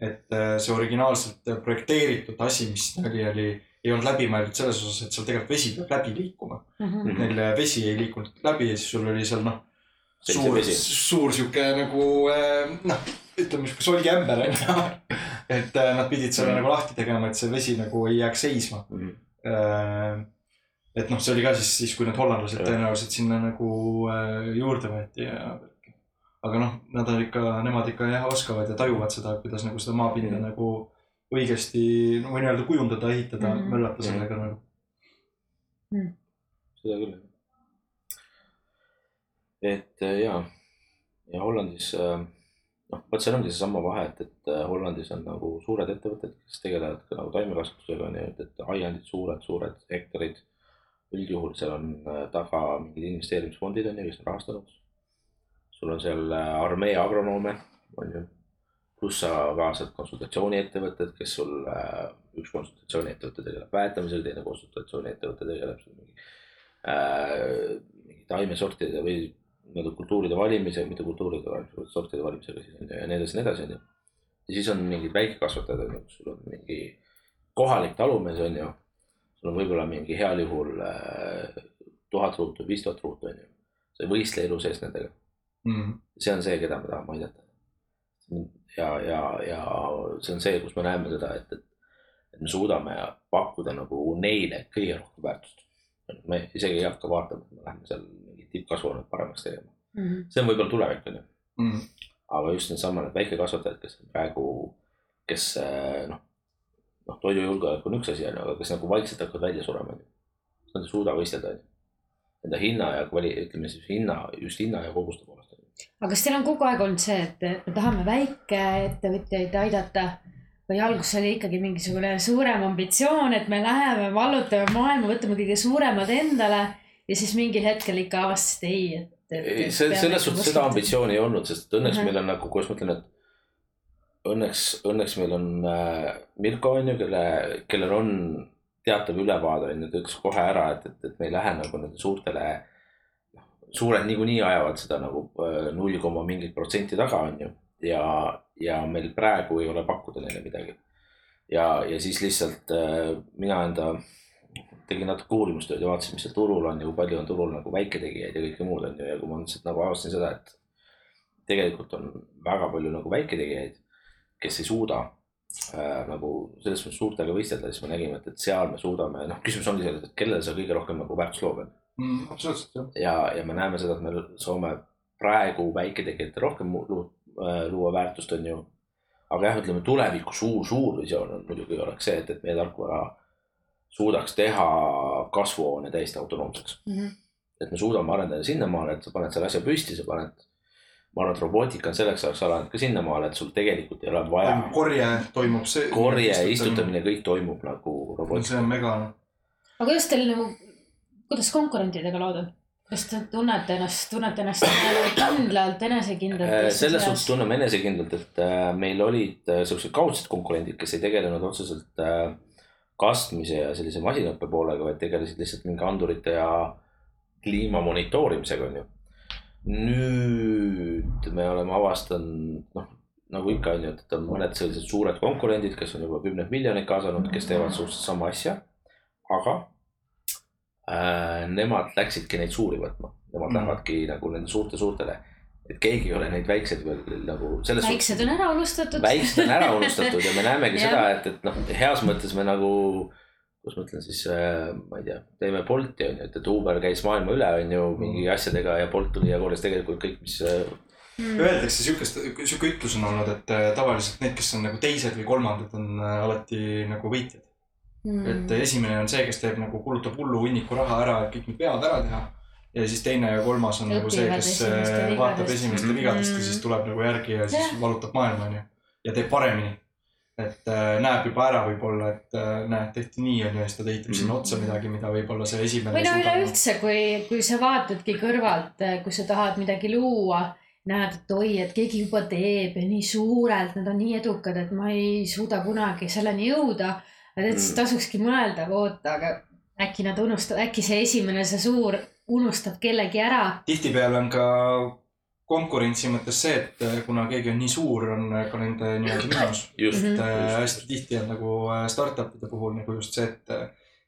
D: et äh, see originaalselt projekteeritud asi, mis oli, oli, ei olnud läbimõeldud selles osas, et seal tegelikult vesi peab läbi liikuma.
E: Mhm.
C: Mhm.
D: Neil vesi ei liikunud läbi ja siis sul oli seal noh, suur,
C: vesi.
D: suur sihuke nagu äh, noh, ütleme sihuke solgiämber on ju. et äh, nad pidid selle
C: Mhm.
D: nagu lahti tegema, et see vesi nagu ei jääks seisma. et noh, see oli ka siis, siis kui need hollandlased tõenäoliselt sinna nagu äh, juurde võeti ja. Aga noh, nad on ikka, nemad ikka jah oskavad ja tajuvad seda, kuidas nagu seda maapinda
C: Mhm.
D: nagu õigesti, no võin öelda kujundada, ehitada mm. -hmm. möllata sellega nagu.
C: seda küll. et äh, ja, ja Hollandis äh, noh, vot seal ongi seesama vahe, et, et äh, Hollandis on nagu suured ettevõtted, kes tegelevad ka nagu taimekasvatusega ju, et, et aiandid suured, suured hektarid. üldjuhul seal on taga mingid investeerimisfondid on ju, kes on rahastanud. Sul on seal äh, armee agronoome on ju, pluss sa kaasad konsultatsiooniettevõtted, kes sul äh,, üks konsultatsiooniettevõte tegeleb väetamisega, teine konsultatsiooniettevõte tegeleb seal mingi äh, mingi taimesortide või nii-öelda kultuuride valimisega, mitte kultuuride valimisega, sortide valimisega siis on ju ja nii edasi nii edasi on ju. ja siis on mingid väikekasvatajad on ju, kus sul on mingi kohalik talumees on ju. sul on võib-olla mingi heal juhul äh, tuhat ruutu, viis tuhat ruutu on ju. sa ei võistle elu sees nendega,
D: Mm.
C: see on see, keda me tahame aidata. ja, ja, ja see on see, kus me näeme seda, et, et, et me suudame pakkuda nagu neile kõige rohkem väärtust. me isegi ei hakka vaatama, et me läheme seal mingit tippkasvuhoonet paremaks tegema,
E: Mhm.
C: see on võib-olla tulevik on ju,
D: Mm.
C: aga just needsamad need väikekasvatajad, kes on praegu, kes eh, noh, noh, toidujulgeolek on üks asi on ju, aga kes nagu vaikselt hakkavad välja surema on ju. Nad ei suuda võistelda on ju. Enda hinna ja kvali-, ütleme siis hinna, just hinna ja koguste poolest.
E: Aga kas teil on kogu aeg olnud see, et me tahame väikeettevõtjaid aidata või alguses oli ikkagi mingisugune suurem ambitsioon, et me läheme vallutame maailma, võtame kõige suuremad endale ja siis mingil hetkel ikka avastasite ei, et, et.
C: ei, see, selles suhtes seda. ambitsiooni ei olnud, sest õnneks
E: Mhm.
C: meil on nagu, kuidas ma ütlen, et õnneks, õnneks meil on äh, Mirko on ju, kelle, kellel on teatav ülevaade on ju, ta ütles kohe ära, et, et, et me ei lähe nagu nende suurtele. Suured niikuinii ajavad seda nagu äh, null koma mingit protsenti taga on ju. Ja, ja meil praegu ei ole pakkuda neile midagi. ja, ja siis lihtsalt äh, mina enda tegin natuke uurimustööd ja vaatasin, mis seal turul on ja kui palju on turul nagu väiketegijaid ja kõike muud on ju. Ja kui ma lihtsalt nagu avastasin seda, et tegelikult on väga palju nagu väiketegijaid, kes ei suuda äh, nagu selles mõttes suurtega võistelda, siis me nägime, et, et seal me suudame, noh, küsimus ongi selles, et kellele sa kõige rohkem nagu väärtust lood on
D: Mm, absoluutselt jah.
C: ja, ja me näeme seda, et me saame praegu väiketegijatele rohkem äh, luua väärtust, on ju. aga jah, ütleme tuleviku suur, suur visioon on muidugi oleks see, et, et meie tarkvara suudaks teha kasvuhoone täiesti autonoomseks.
E: Mhm.
C: et me suudame arendada sinnamaale, et sa paned selle asja püsti, sa paned. ma arvan, et robootika on selleks ajaks arenenud ka sinnamaale, et sul tegelikult ei ole vaja.
D: korje toimub see.
C: korje, istutamine, kõik toimub nagu
D: see
C: robootika
D: on. mega
E: aga kuidas teil nagu, kuidas konkurentidega lood on? kas te tunnete ennast, tunnete ennast kindlalt, enesekindlalt?
C: Äh, selles suhtes tunneme enesekindlalt, et äh, meil olid äh, siuksed kaudsed konkurendid, kes ei tegelenud otseselt kastmise ja sellise masinaõppe poolega, vaid tegelesid lihtsalt mingi andurite ja kliima monitoorimisega, onju. nüüd me oleme avastanud, noh nagu ikka on ju, et on mõned sellised suured konkurendid, kes on juba kümneid miljoneid kaasanud, kes teevad suhteliselt sama asja. aga nemad läksidki neid suuri võtma, nemad
D: Mm.
C: lähevadki nagu nende suurte suurtele et keegi ei ole neid väikseid veel nagu selles
E: väiksed on ära unustatud.
C: väiksed on ära unustatud ja me näemegi seda, et, et noh, heas mõttes me nagu, kuidas ma ütlen siis äh,, ma ei tea, teeme Bolti on ju, et, et Uber käis maailma üle, on ju mingi asjadega ja Bolt tuli ja korjas tegelikult kõik, mis äh,
E: Mm.
D: Öeldakse siukest, siuke ütlus on olnud, et äh, tavaliselt need, kes on nagu teised või kolmandad, on äh, alati nagu võitjad.
E: Mm.
D: et esimene on see, kes teeb nagu, kulutab hullu hunniku raha ära, et kõik need vead ära teha. ja siis teine ja kolmas on nagu see,
E: Õpivad
D: kes
E: esimeste
D: äh, vaatab esimeste vigadest ja
E: Mm.
D: siis tuleb nagu järgi ja siis
E: Jah.
D: valutab maailma, onju. ja teeb paremini. et äh, näeb juba ära võib-olla, et äh, näed, tehti nii, onju, ja siis ta ehitab sinna
C: Mhm.
D: otsa midagi, mida võib-olla see esimene
E: või no üleüldse, kui, kui sa vaatadki kõrvalt, kui sa tahad midagi luua, näed, et oi, et keegi juba teeb ja nii suurelt, nad on nii edukad, et ma ei suuda kunagi selleni jõuda. Et siis
C: Mm.
E: tasukski mõelda, oota, aga äkki nad unustavad, äkki see esimene, see suur unustab kellegi ära.
D: tihtipeale on ka konkurentsi mõttes see, et äh, kuna keegi on nii suur, on ka nende nii-öelda miinus.
C: just
D: et äh, hästi tihti on nagu äh, startup'ide puhul nagu just see, et,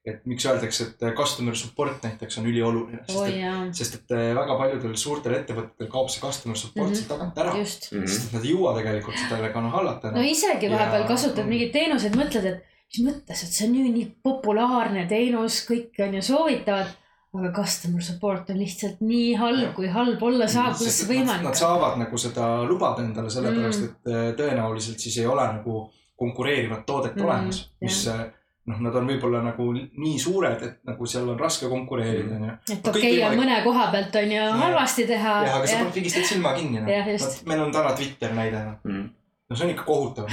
D: et miks öeldakse, et customer support näiteks on ülioluline, sest et,
E: jaa,
D: sest et väga paljudel suurtel ettevõtetel kaob see customer support
E: Mhm.
D: siit tagant ära.
E: just.
D: sest et nad ei jõua tegelikult sellega noh hallata
E: no isegi vahepeal
D: Ja-
E: kasutad mingeid teenuseid, mõtled, et mis mõttes, et see on nüüd nii populaarne teenus, kõik on ju soovitavad. aga customer support on lihtsalt nii halb, kui halb olla saab, kuidas see
D: Nad
E: võimalik on?
D: saavad nagu seda lubada endale, sellepärast
E: Mm.
D: et äh, tõenäoliselt siis ei ole nagu konkureerivat toodet
E: Mm,
D: olemas, mis äh, noh, nad on võib-olla nagu nii suured, et nagu seal on raske konkureerida, onju.
E: et
D: kõik
E: okei okay,
D: võimalik-
E: mõne koha pealt on ju halvasti teha.
D: jah, aga sa paned pigistad silma kinni, noh
E: just..
D: meil on täna Twitter näide, noh.
C: mm..
D: no see on ikka kohutav.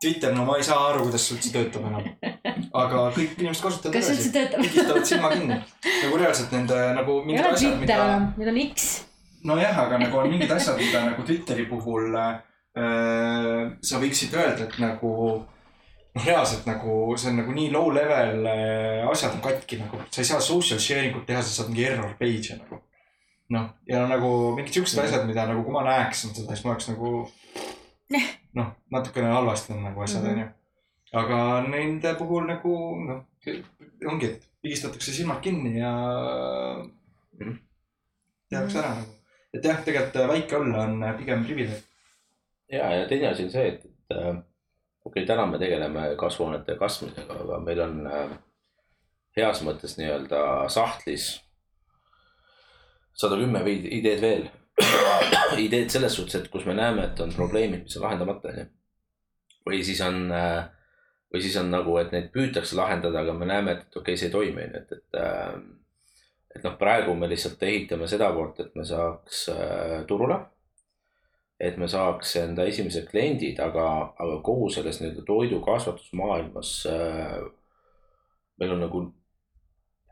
D: Twitter, no ma ei saa aru, kuidas see üldse töötab enam. aga kõik inimesed kasutavad
E: kas üldse töötab?
D: pigistavad silma kinni. nagu reaalselt nende nagu
E: ei
D: mingid
E: ole
D: asjad,
E: Twitter
D: mida
E: enam, nüüd on X.
D: nojah, aga nagu on mingid asjad, mida nagu Twitteri puhul äh, sa võiksid öelda, et nagu noh, reaalselt nagu see on nagu nii low level äh, asjad on katki nagu, sa ei saa social sharing ut teha, sa saad mingi error page'e nagu. noh, ja nagu mingid siuksed asjad, mida nagu kui ma näeksin seda, siis ma oleks nagu noh, natukene halvasti on nagu asjad
E: Mhm.
D: onju. aga nende puhul nagu noh, ongi, et pigistatakse silmad kinni ja
C: Mhm.
D: tehakse ära nagu. et jah, tegelikult äh, väike olla on pigem privileeg.
C: ja, ja teine asi on see, et, et äh, okei okay,, täna me tegeleme kasvuhoonete kasvamisega, aga meil on äh, heas mõttes nii-öelda sahtlis sada kümme ideed veel. ideed selles suhtes, et kus me näeme, et on probleemid, mis on lahendamata, onju. või siis on, või siis on nagu, et neid püütakse lahendada, aga me näeme, et okei okay,, see ei toimi, onju, et, et äh, et noh, praegu me lihtsalt ehitame seda poolt, et me saaks äh, turule et me saaks enda esimesed kliendid, aga, aga kogu selles nii-öelda toidukasvatusmaailmas äh, meil on nagu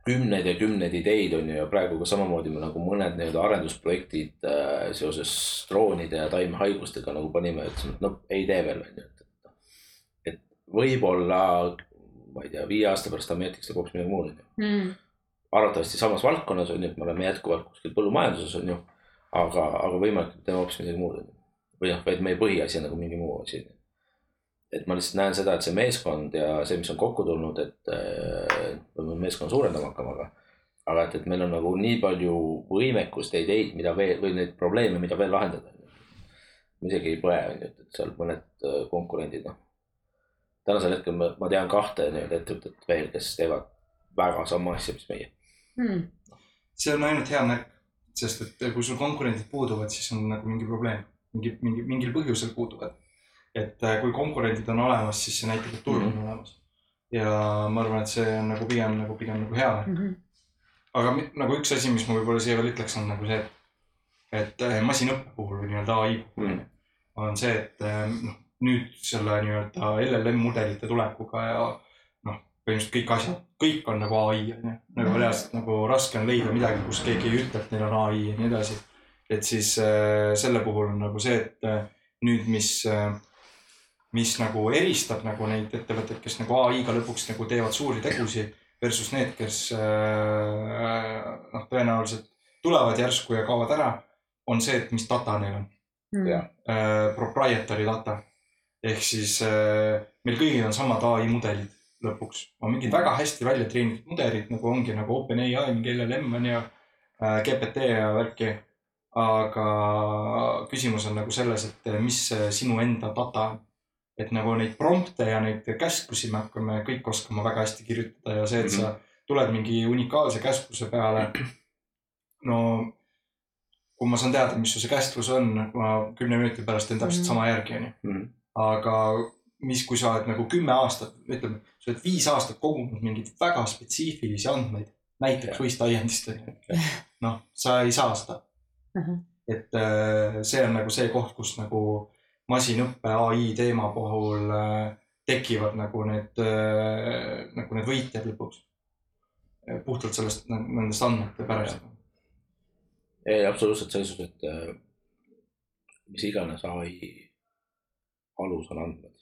C: kümneid ja kümneid ideid on ju ja praegu ka samamoodi me nagu mõned nii-öelda arendusprojektid äh, seoses droonide ja taimehaigustega nagu panime, ütlesime, et noh, ei tee veel on ju, et, et, et võib-olla ma ei tea, viie aasta pärast Ameerikas teeb hoopis midagi muud on ju
E: Mm.
C: arvatavasti samas valdkonnas on ju, et me oleme jätkuvalt kuskil põllumajanduses on ju. aga, aga võimalik, et teeme hoopis midagi muud on ju. või noh, vaid meie põhiasi on nagu mingi muu asi. Et ma lihtsalt näen seda, et see meeskond ja see, mis on kokku tulnud, et äh, me peame meeskonna suurendama hakkama, aga. aga et, et meil on nagu nii palju võimekust ja ideid, mida veel või neid probleeme, mida veel lahendada. isegi ei põe, on ju, et, et seal mõned äh, konkurendid, noh. tänasel hetkel ma, ma tean kahte nii-öelda ettevõtet veel, kes teevad väga sama asja, mis meie.
E: Mm.
D: see on ainult hea märk, sest et kui sul konkurendid puuduvad, siis on nagu mingi probleem, mingi, mingi, mingil põhjusel puuduvad. Et äh, kui konkurendid on olemas, siis see näitab, et turg on
C: Mhm.
D: olemas. ja ma arvan, et see on nagu pigem nagu, pigem nagu hea märk.
E: Mhm.
D: aga nagu üks asi, mis ma võib-olla siia veel ütleks, on nagu see, et, et äh, masinõppe puhul või nii-öelda ai puhul
C: Mm.
D: on see, et äh, noh, nüüd selle nii-öelda LLM mudelite tulekuga ja noh, põhimõtteliselt kõik asjad, kõik on nagu ai on ju. nagu
E: Mhm.
D: reaalselt nagu raske on leida midagi, kus keegi ei ütle, et neil on ai ja nii edasi. et siis äh, selle puhul on nagu see, et äh, nüüd, mis äh, mis nagu eristab nagu neid ettevõtteid, kes nagu ai-ga lõpuks nagu teevad suuri tegusid versus need, kes äh, noh, tõenäoliselt tulevad järsku ja kaovad ära, on see, et mis data neil on
E: Mm.
D: Äh,. Proprietary data ehk siis äh, meil kõigil on samad ai mudelid lõpuks, on mingid väga hästi välja treenitud mudelid nagu ongi nagu OpenAI, mingi LLM on ju äh,, GPT ja värki. aga küsimus on nagu selles, et mis see sinu enda data on et nagu neid prompte ja neid käsklusi me hakkame kõik oskama väga hästi kirjutada ja see, et sa tuled mingi unikaalse käskluse peale. no kui ma saan teada, mis su see kästlus on, ma kümne minuti pärast teen täpselt
E: Mhm.
D: sama järgi, onju.
C: Mhm.
D: aga mis, kui sa oled nagu kümme aastat, ütleme, sa oled viis aastat kogunud mingeid väga spetsiifilisi andmeid, näiteks võistaiendist onju. noh, sa ei saa seda.
E: Mhm.
D: et äh, see on nagu see koht, kus nagu masinõppe ai teema puhul äh, tekivad nagu need, nagu need võitjad lõpuks. puhtalt sellest, nendest andmete pärast.
C: ei, absoluutselt selles suhtes, et äh, mis iganes ai alus on andmed.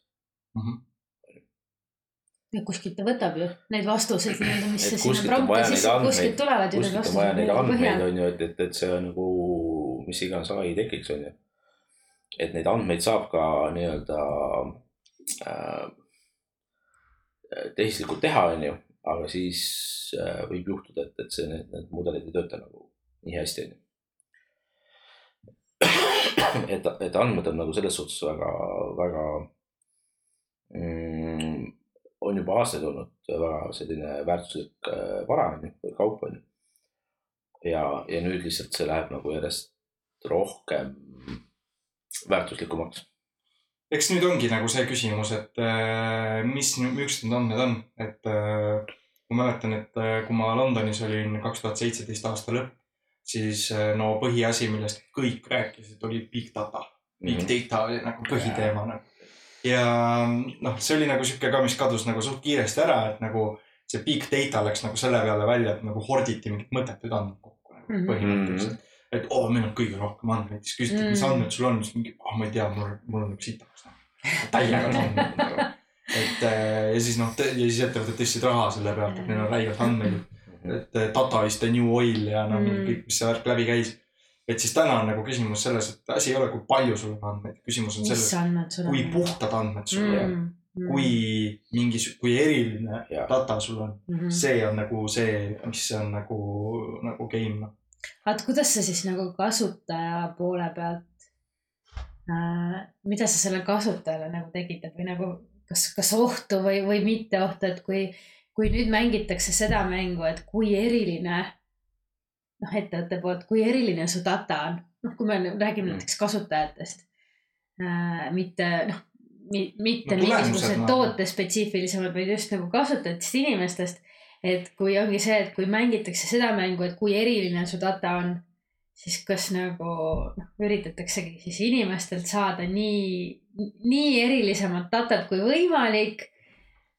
E: ja kuskilt ta võtab ju neid vastuseid nii-öelda, mis sa sinna
C: kuskilt on
E: prompti
C: vaja neid
E: sisse,
C: andmeid-
E: kuskilt tulevad ju need
C: kuskilt on vaja neid
E: vastused
C: andmeid, on ju, et, et, et see on nagu mis iganes ai tekiks, on ju. Et neid andmeid saab ka nii-öelda äh, tehislikult teha, on ju, aga siis äh, võib juhtuda, et, et see, need, need mudelid ei tööta nagu nii hästi, on ju. et, et andmed on nagu selles suhtes väga, väga mm, on juba aastaid olnud väga selline väärtuslik äh, vara on ju, või kaup on ju. ja, ja nüüd lihtsalt see läheb nagu järjest rohkem väärtuslikumaks.
D: eks nüüd ongi nagu see küsimus, et äh, mis, miks need andmed on, et äh, ma mäletan, et äh, kui ma Londonis olin kaks tuhat seitseteist aasta lõpp, siis no põhiasi, millest kõik rääkisid, oli big data. Big
C: Mhm.
D: data oli nagu põhiteema nagu. ja noh, see oli nagu sihuke ka, mis kadus nagu suht kiiresti ära, et nagu see big data läks nagu selle peale välja, et nagu horditi mingit mõttetuid andmeid kokku nagu
E: Mhm.
D: põhimõtteliselt. Et oo, meil on kõige rohkem andmeid, siis küsiti, mis
E: Mm.
D: andmed sul on, siis mingi, ah ma ei tea, mul, mul on üks sitaks. täiega on andmeid nagu. et äh, ja siis noh, ja siis ettevõtted tõstsid raha selle pealt, et neil on räigelt andmeid. et äh, data is the new oil ja noh
E: Mm.,
D: kõik, mis see värk läbi käis. et siis täna on nagu küsimus selles, et asi ei ole, kui palju sul on andmeid, küsimus on
E: mis
D: selles,
E: andmed
D: kui puhtad andmed sul on,
E: mm.
D: kui mingi, kui eriline
C: Jaa.
D: data sul on.
E: mm.
D: see on nagu see, mis on nagu, nagu game noh.
E: Vaat kuidas sa siis nagu kasutaja poole pealt äh,, mida sa sellele kasutajale nagu tekitad või nagu kas, kas ohtu või, või mitte ohtu, et kui, kui nüüd mängitakse seda mängu, et kui eriline noh, ettevõtte poolt, kui eriline su data on, noh, kui me räägime
C: Mm.
E: näiteks kasutajatest äh,, mitte noh, mitte
D: No
E: mingisugused
D: noh.
E: tootespetsiifilisemad, vaid just nagu kasutajatest inimestest. Et kui ongi see, et kui mängitakse seda mängu, et kui eriline su data on, siis kas nagu noh, üritataksegi siis inimestelt saada nii, nii erilisemat datat kui võimalik.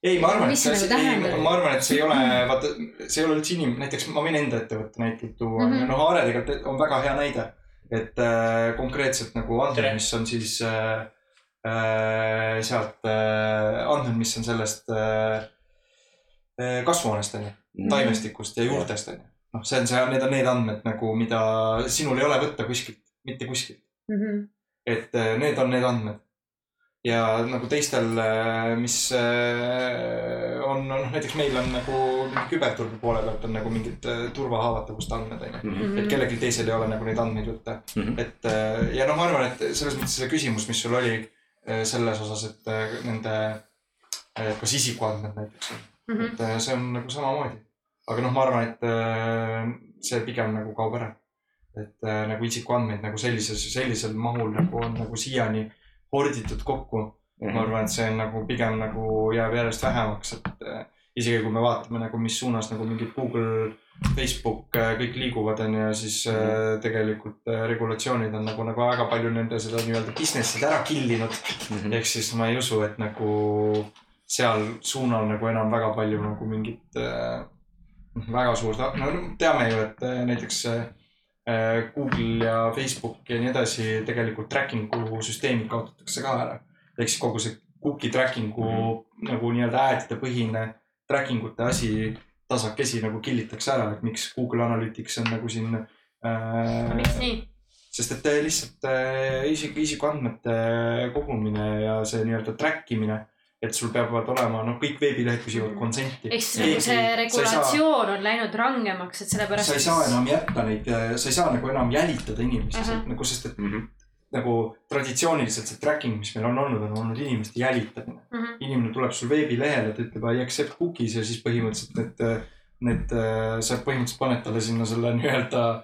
D: ei, ma arvan, et
E: see nagu
D: asi,
E: tähendab?
D: ma arvan, et see ei ole, vaata, see ei ole üldse inim-, näiteks ma võin enda ettevõtte näiteid tuua mm. -hmm. noh, Aare tegelikult on väga hea näide. et äh, konkreetselt nagu andmed, mis on siis äh, äh, sealt äh,, andmed, mis on sellest äh, kasvuhoonest on ju,
C: Mhm.
D: taimestikust ja juurtest on ju. noh, see on see, need on need andmed nagu, mida sinul ei ole võtta kuskilt, mitte kuskilt. et äh, need on need andmed. ja nagu teistel, mis äh, on, noh näiteks meil on nagu küberturbe poole pealt on nagu mingid äh, turvahaavatavust andmed on ju.
C: Mhm.
D: et kellelgi teisel ei ole nagu neid andmeid võtta.
C: Mhm.
D: et äh, ja noh, ma arvan, et selles mõttes see küsimus, mis sul oli äh, selles osas, et äh, nende, kas isikuandmed näiteks, et äh, see on nagu samamoodi. aga noh, ma arvan, et äh, see pigem nagu kaob ära. et äh, nagu isikuandmeid nagu sellises, sellisel mahul nagu on nagu siiani horditud kokku.
C: Mhm.
D: ma arvan, et see on nagu pigem nagu jääb järjest vähemaks, et isegi kui me vaatame nagu, mis suunas nagu mingid Google, Facebook kõik liiguvad, on ju, siis äh, tegelikult äh, regulatsioonid on nagu, nagu väga palju nende seda nii-öelda business'id ära killinud.
C: Mhm.
D: ehk siis ma ei usu, et nagu seal suunal nagu enam väga palju nagu mingit äh, väga suurt, no teame ju, et äh, näiteks äh, Google ja Facebook ja nii edasi tegelikult tracking'u süsteemid kaotatakse ka ära. ehk siis kogu see cookie tracking'u mm -hmm. nagu nii-öelda ad-ide põhine tracking ute asi tasakesi nagu killitakse ära, et miks Google Analytics on nagu siin äh,
E: miks nii?
D: sest et äh, lihtsalt äh, isik, isikuandmete kogumine ja see nii-öelda track imine, et sul peavad olema, noh, kõik veebilehed küsivad consent'i.
E: ehk siis nagu see regulatsioon on läinud rangemaks, et sellepärast.
D: sa ei saa enam jätta neid, sa ei saa nagu enam jälitada inimesi uh
E: Ahah.
D: -huh. nagu, sest et
C: Mhm.
D: nagu traditsiooniliselt see tracking, mis meil on olnud, on olnud inimeste jälitamine.
E: mm. -hmm.
D: inimene tuleb sul veebilehele, ta ütleb I accept cookies ja siis põhimõtteliselt need, need, sa põhimõtteliselt paned talle sinna selle nii-öelda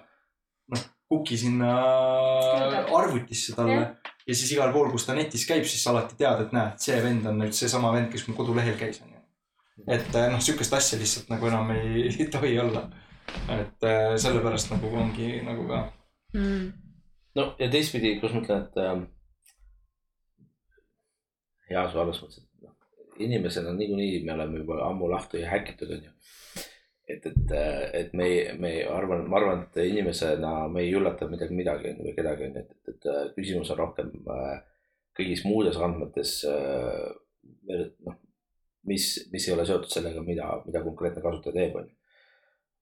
D: noh, kuki sinna arvutisse talle
E: Jah.
D: Ja siis igal pool, kus ta netis käib, siis sa alati tead, et näed, see vend on nüüd seesama vend, kes mu kodulehel käis, onju. et eh, noh, sihukest asja lihtsalt nagu enam ei, ei tohi olla. et eh, sellepärast nagu ongi nagu ka
E: mm..
C: no ja teistpidi, kus ma ütlen, et ähm, heas vallas mõttes, et noh, inimesed on niikuinii, me oleme juba ammu lahti häkitud, onju. et, et, et me me arvan, ma arvan, et inimesena me ei üllata midagi, midagi või kedagi onju, et, et, et küsimus on rohkem äh, kõigis muudes andmetes äh,. noh, mis, mis ei ole seotud sellega, mida, mida konkreetne kasutaja teeb, onju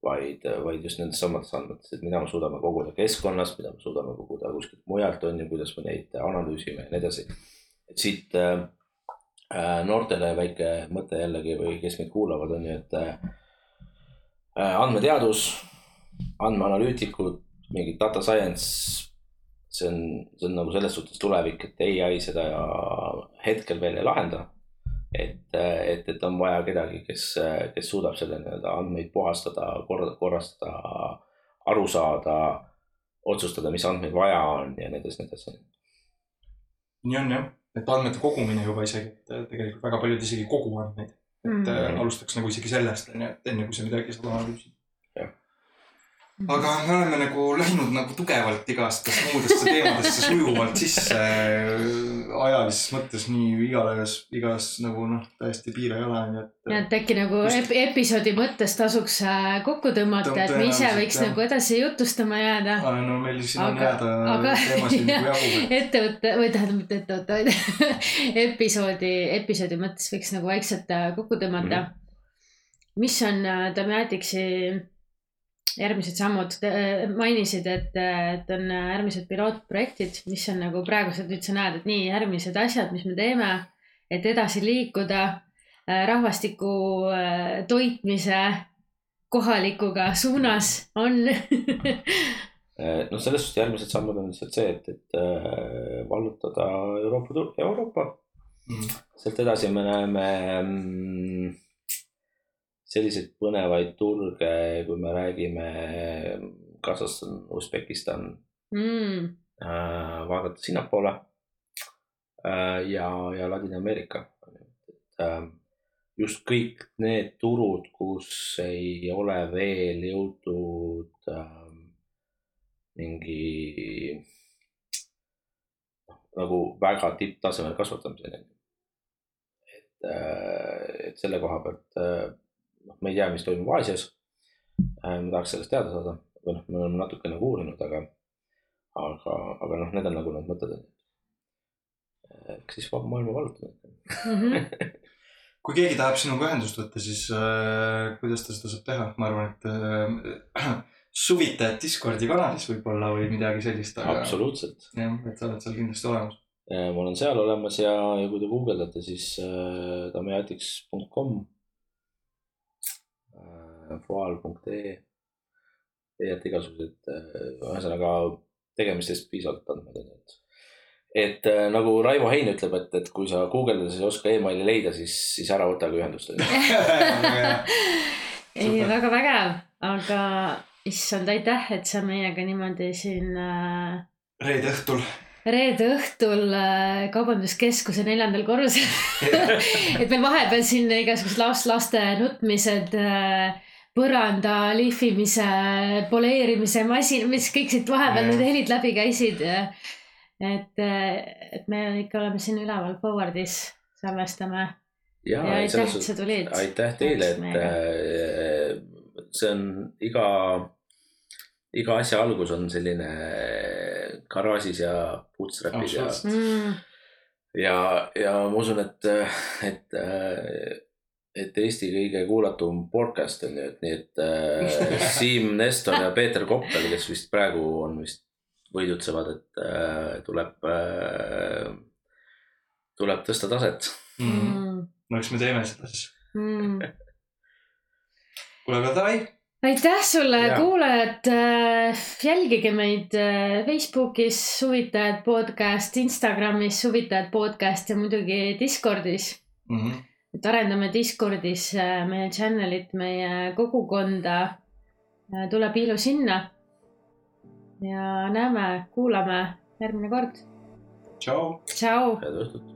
C: vaid, vaid just nendes samades andmetes, et mida me suudame koguda keskkonnast, mida me suudame koguda kuskilt mujalt on ju, kuidas me neid analüüsime ja nii edasi. et siit äh, äh, noortele väike mõte jällegi või kes meid kuulavad, on ju, et äh, andmeteadus, andmeanalüütikud, mingi data science. see on, see on nagu selles suhtes tulevik, et ai seda hetkel veel ei lahenda et, et, et on vaja kedagi, kes, kes suudab selle nii-öelda andmeid puhastada, korda, korrastada, aru saada, otsustada, mis andmeid vaja on ja nii edasi, nii edasi.
D: nii on jah, et andmete kogumine juba isegi, tegelikult väga paljud isegi kogu andmeid. Et
E: Mm.
D: mm. alustaks nagu isegi sellest onju, et enne kui sa midagi saad analüüsida. Aga me oleme nagu läinud nagu tugevalt igastesse muudesse teemadesse sujuvalt sisse ajalises mõttes nii igales, igas nagu noh, täiesti piire ei ole onju, et.
E: et äkki nagu
D: Just-
E: ep episoodi mõttes tasuks äh, kokku tõmmata, et me ise võiks
D: jah.
E: nagu edasi jutustama jääda.
D: no meil siin on jääda
E: aga
D: teemasid nagu jagu.
E: ettevõtte või tähendab mitte ettevõtte, vaid episoodi, episoodi mõttes võiks nagu vaikselt äh, kokku tõmmata mm. -hmm. mis on äh, Demiatixi järgmised sammud, mainisid, et, et on järgmised pilootprojektid, mis on nagu praegused. Nüüd sa näed, et nii järgmised asjad, mis me teeme, et edasi liikuda äh, rahvastiku äh, toitmise kohalikuga suunas on.
C: Noh, selles suhtes järgmised sammud on lihtsalt see, et, et äh, vallutada Euroopa, Euroopa. sealt edasi me näeme mm, selliseid põnevaid turge, kui me räägime Kasahstan, Usbekistan
E: mm,.
C: äh,, vaadata sinnapoole äh, ja, ja Ladina-Ameerika. äh, just kõik need turud, kus ei ole veel jõutud äh, mingi noh, nagu väga tipptasemel kasvatamiseni. et, et selle koha pealt noh, me ei tea, mis toimub Aasias. ma tahaks sellest teada saada või noh, me oleme natuke nagu uurinud, aga, aga, aga noh, need on nagu need mõtted. eks siis vaba maailma vallutada.
E: -hmm.
D: kui keegi tahab sinuga ühendust võtta, siis äh, kuidas ta seda saab teha, ma arvan, et äh, suvitajad Discordi kanalis võib-olla või midagi sellist, aga
C: absoluutselt,
D: jah, et sa oled seal kindlasti olemas.
C: ma olen seal olemas ja, ja kui te guugeldate, siis äh, dameatics.com äh,, foal.ee, leiate igasuguseid äh,, ühesõnaga tegemistest piisavalt andmeid on ju, et. et äh, nagu Raivo Hein ütleb, et, et kui sa guugeldades ei oska emaili leida, siis, siis ära võtage ühendust.
E: ei, väga vägev, aga issand, aitäh, et sa meiega niimoodi siin äh,
D: reede õhtul.
E: reede õhtul äh, kaubanduskeskuse neljandal korrusel et meil vahepeal siin igasugused last, laste nutmised äh, põranda lihvimise, poleerimise masin, mis kõik siit vahepeal need helid läbi käisid. et, et me ikka oleme siin üleval Forwardis, salvestame
C: ja,
E: ja aitäh, et sa tulid.
C: aitäh teile, et äh, see on iga, iga asja algus on selline garaažis ja bootstrap'is ja,
D: Absoluutselt.
E: Mm,
C: ja, ja ma usun, et, et, et Eesti kõige kuulatum podcast on ju, et nii, et äh, Siim Nestor ja Peeter Koppel, kes vist praegu on vist võidutsevad, et äh, tuleb äh,, tuleb tõsta taset.
E: mm,
D: no eks me teeme seda siis.
E: mm.
D: kuule, aga davai,
E: aitäh sulle kuulajad. jälgige meid äh, Facebookis Suvitajad podcast, Instagramis Suvitajad podcast ja muidugi Discordis.
D: Mhm.
E: Et arendame Discordis äh, meie channel'it, meie kogukonda. tuleb ilu sinna. ja näeme, kuulame järgmine kord.
D: tšau.
E: tšau.
C: head õhtut.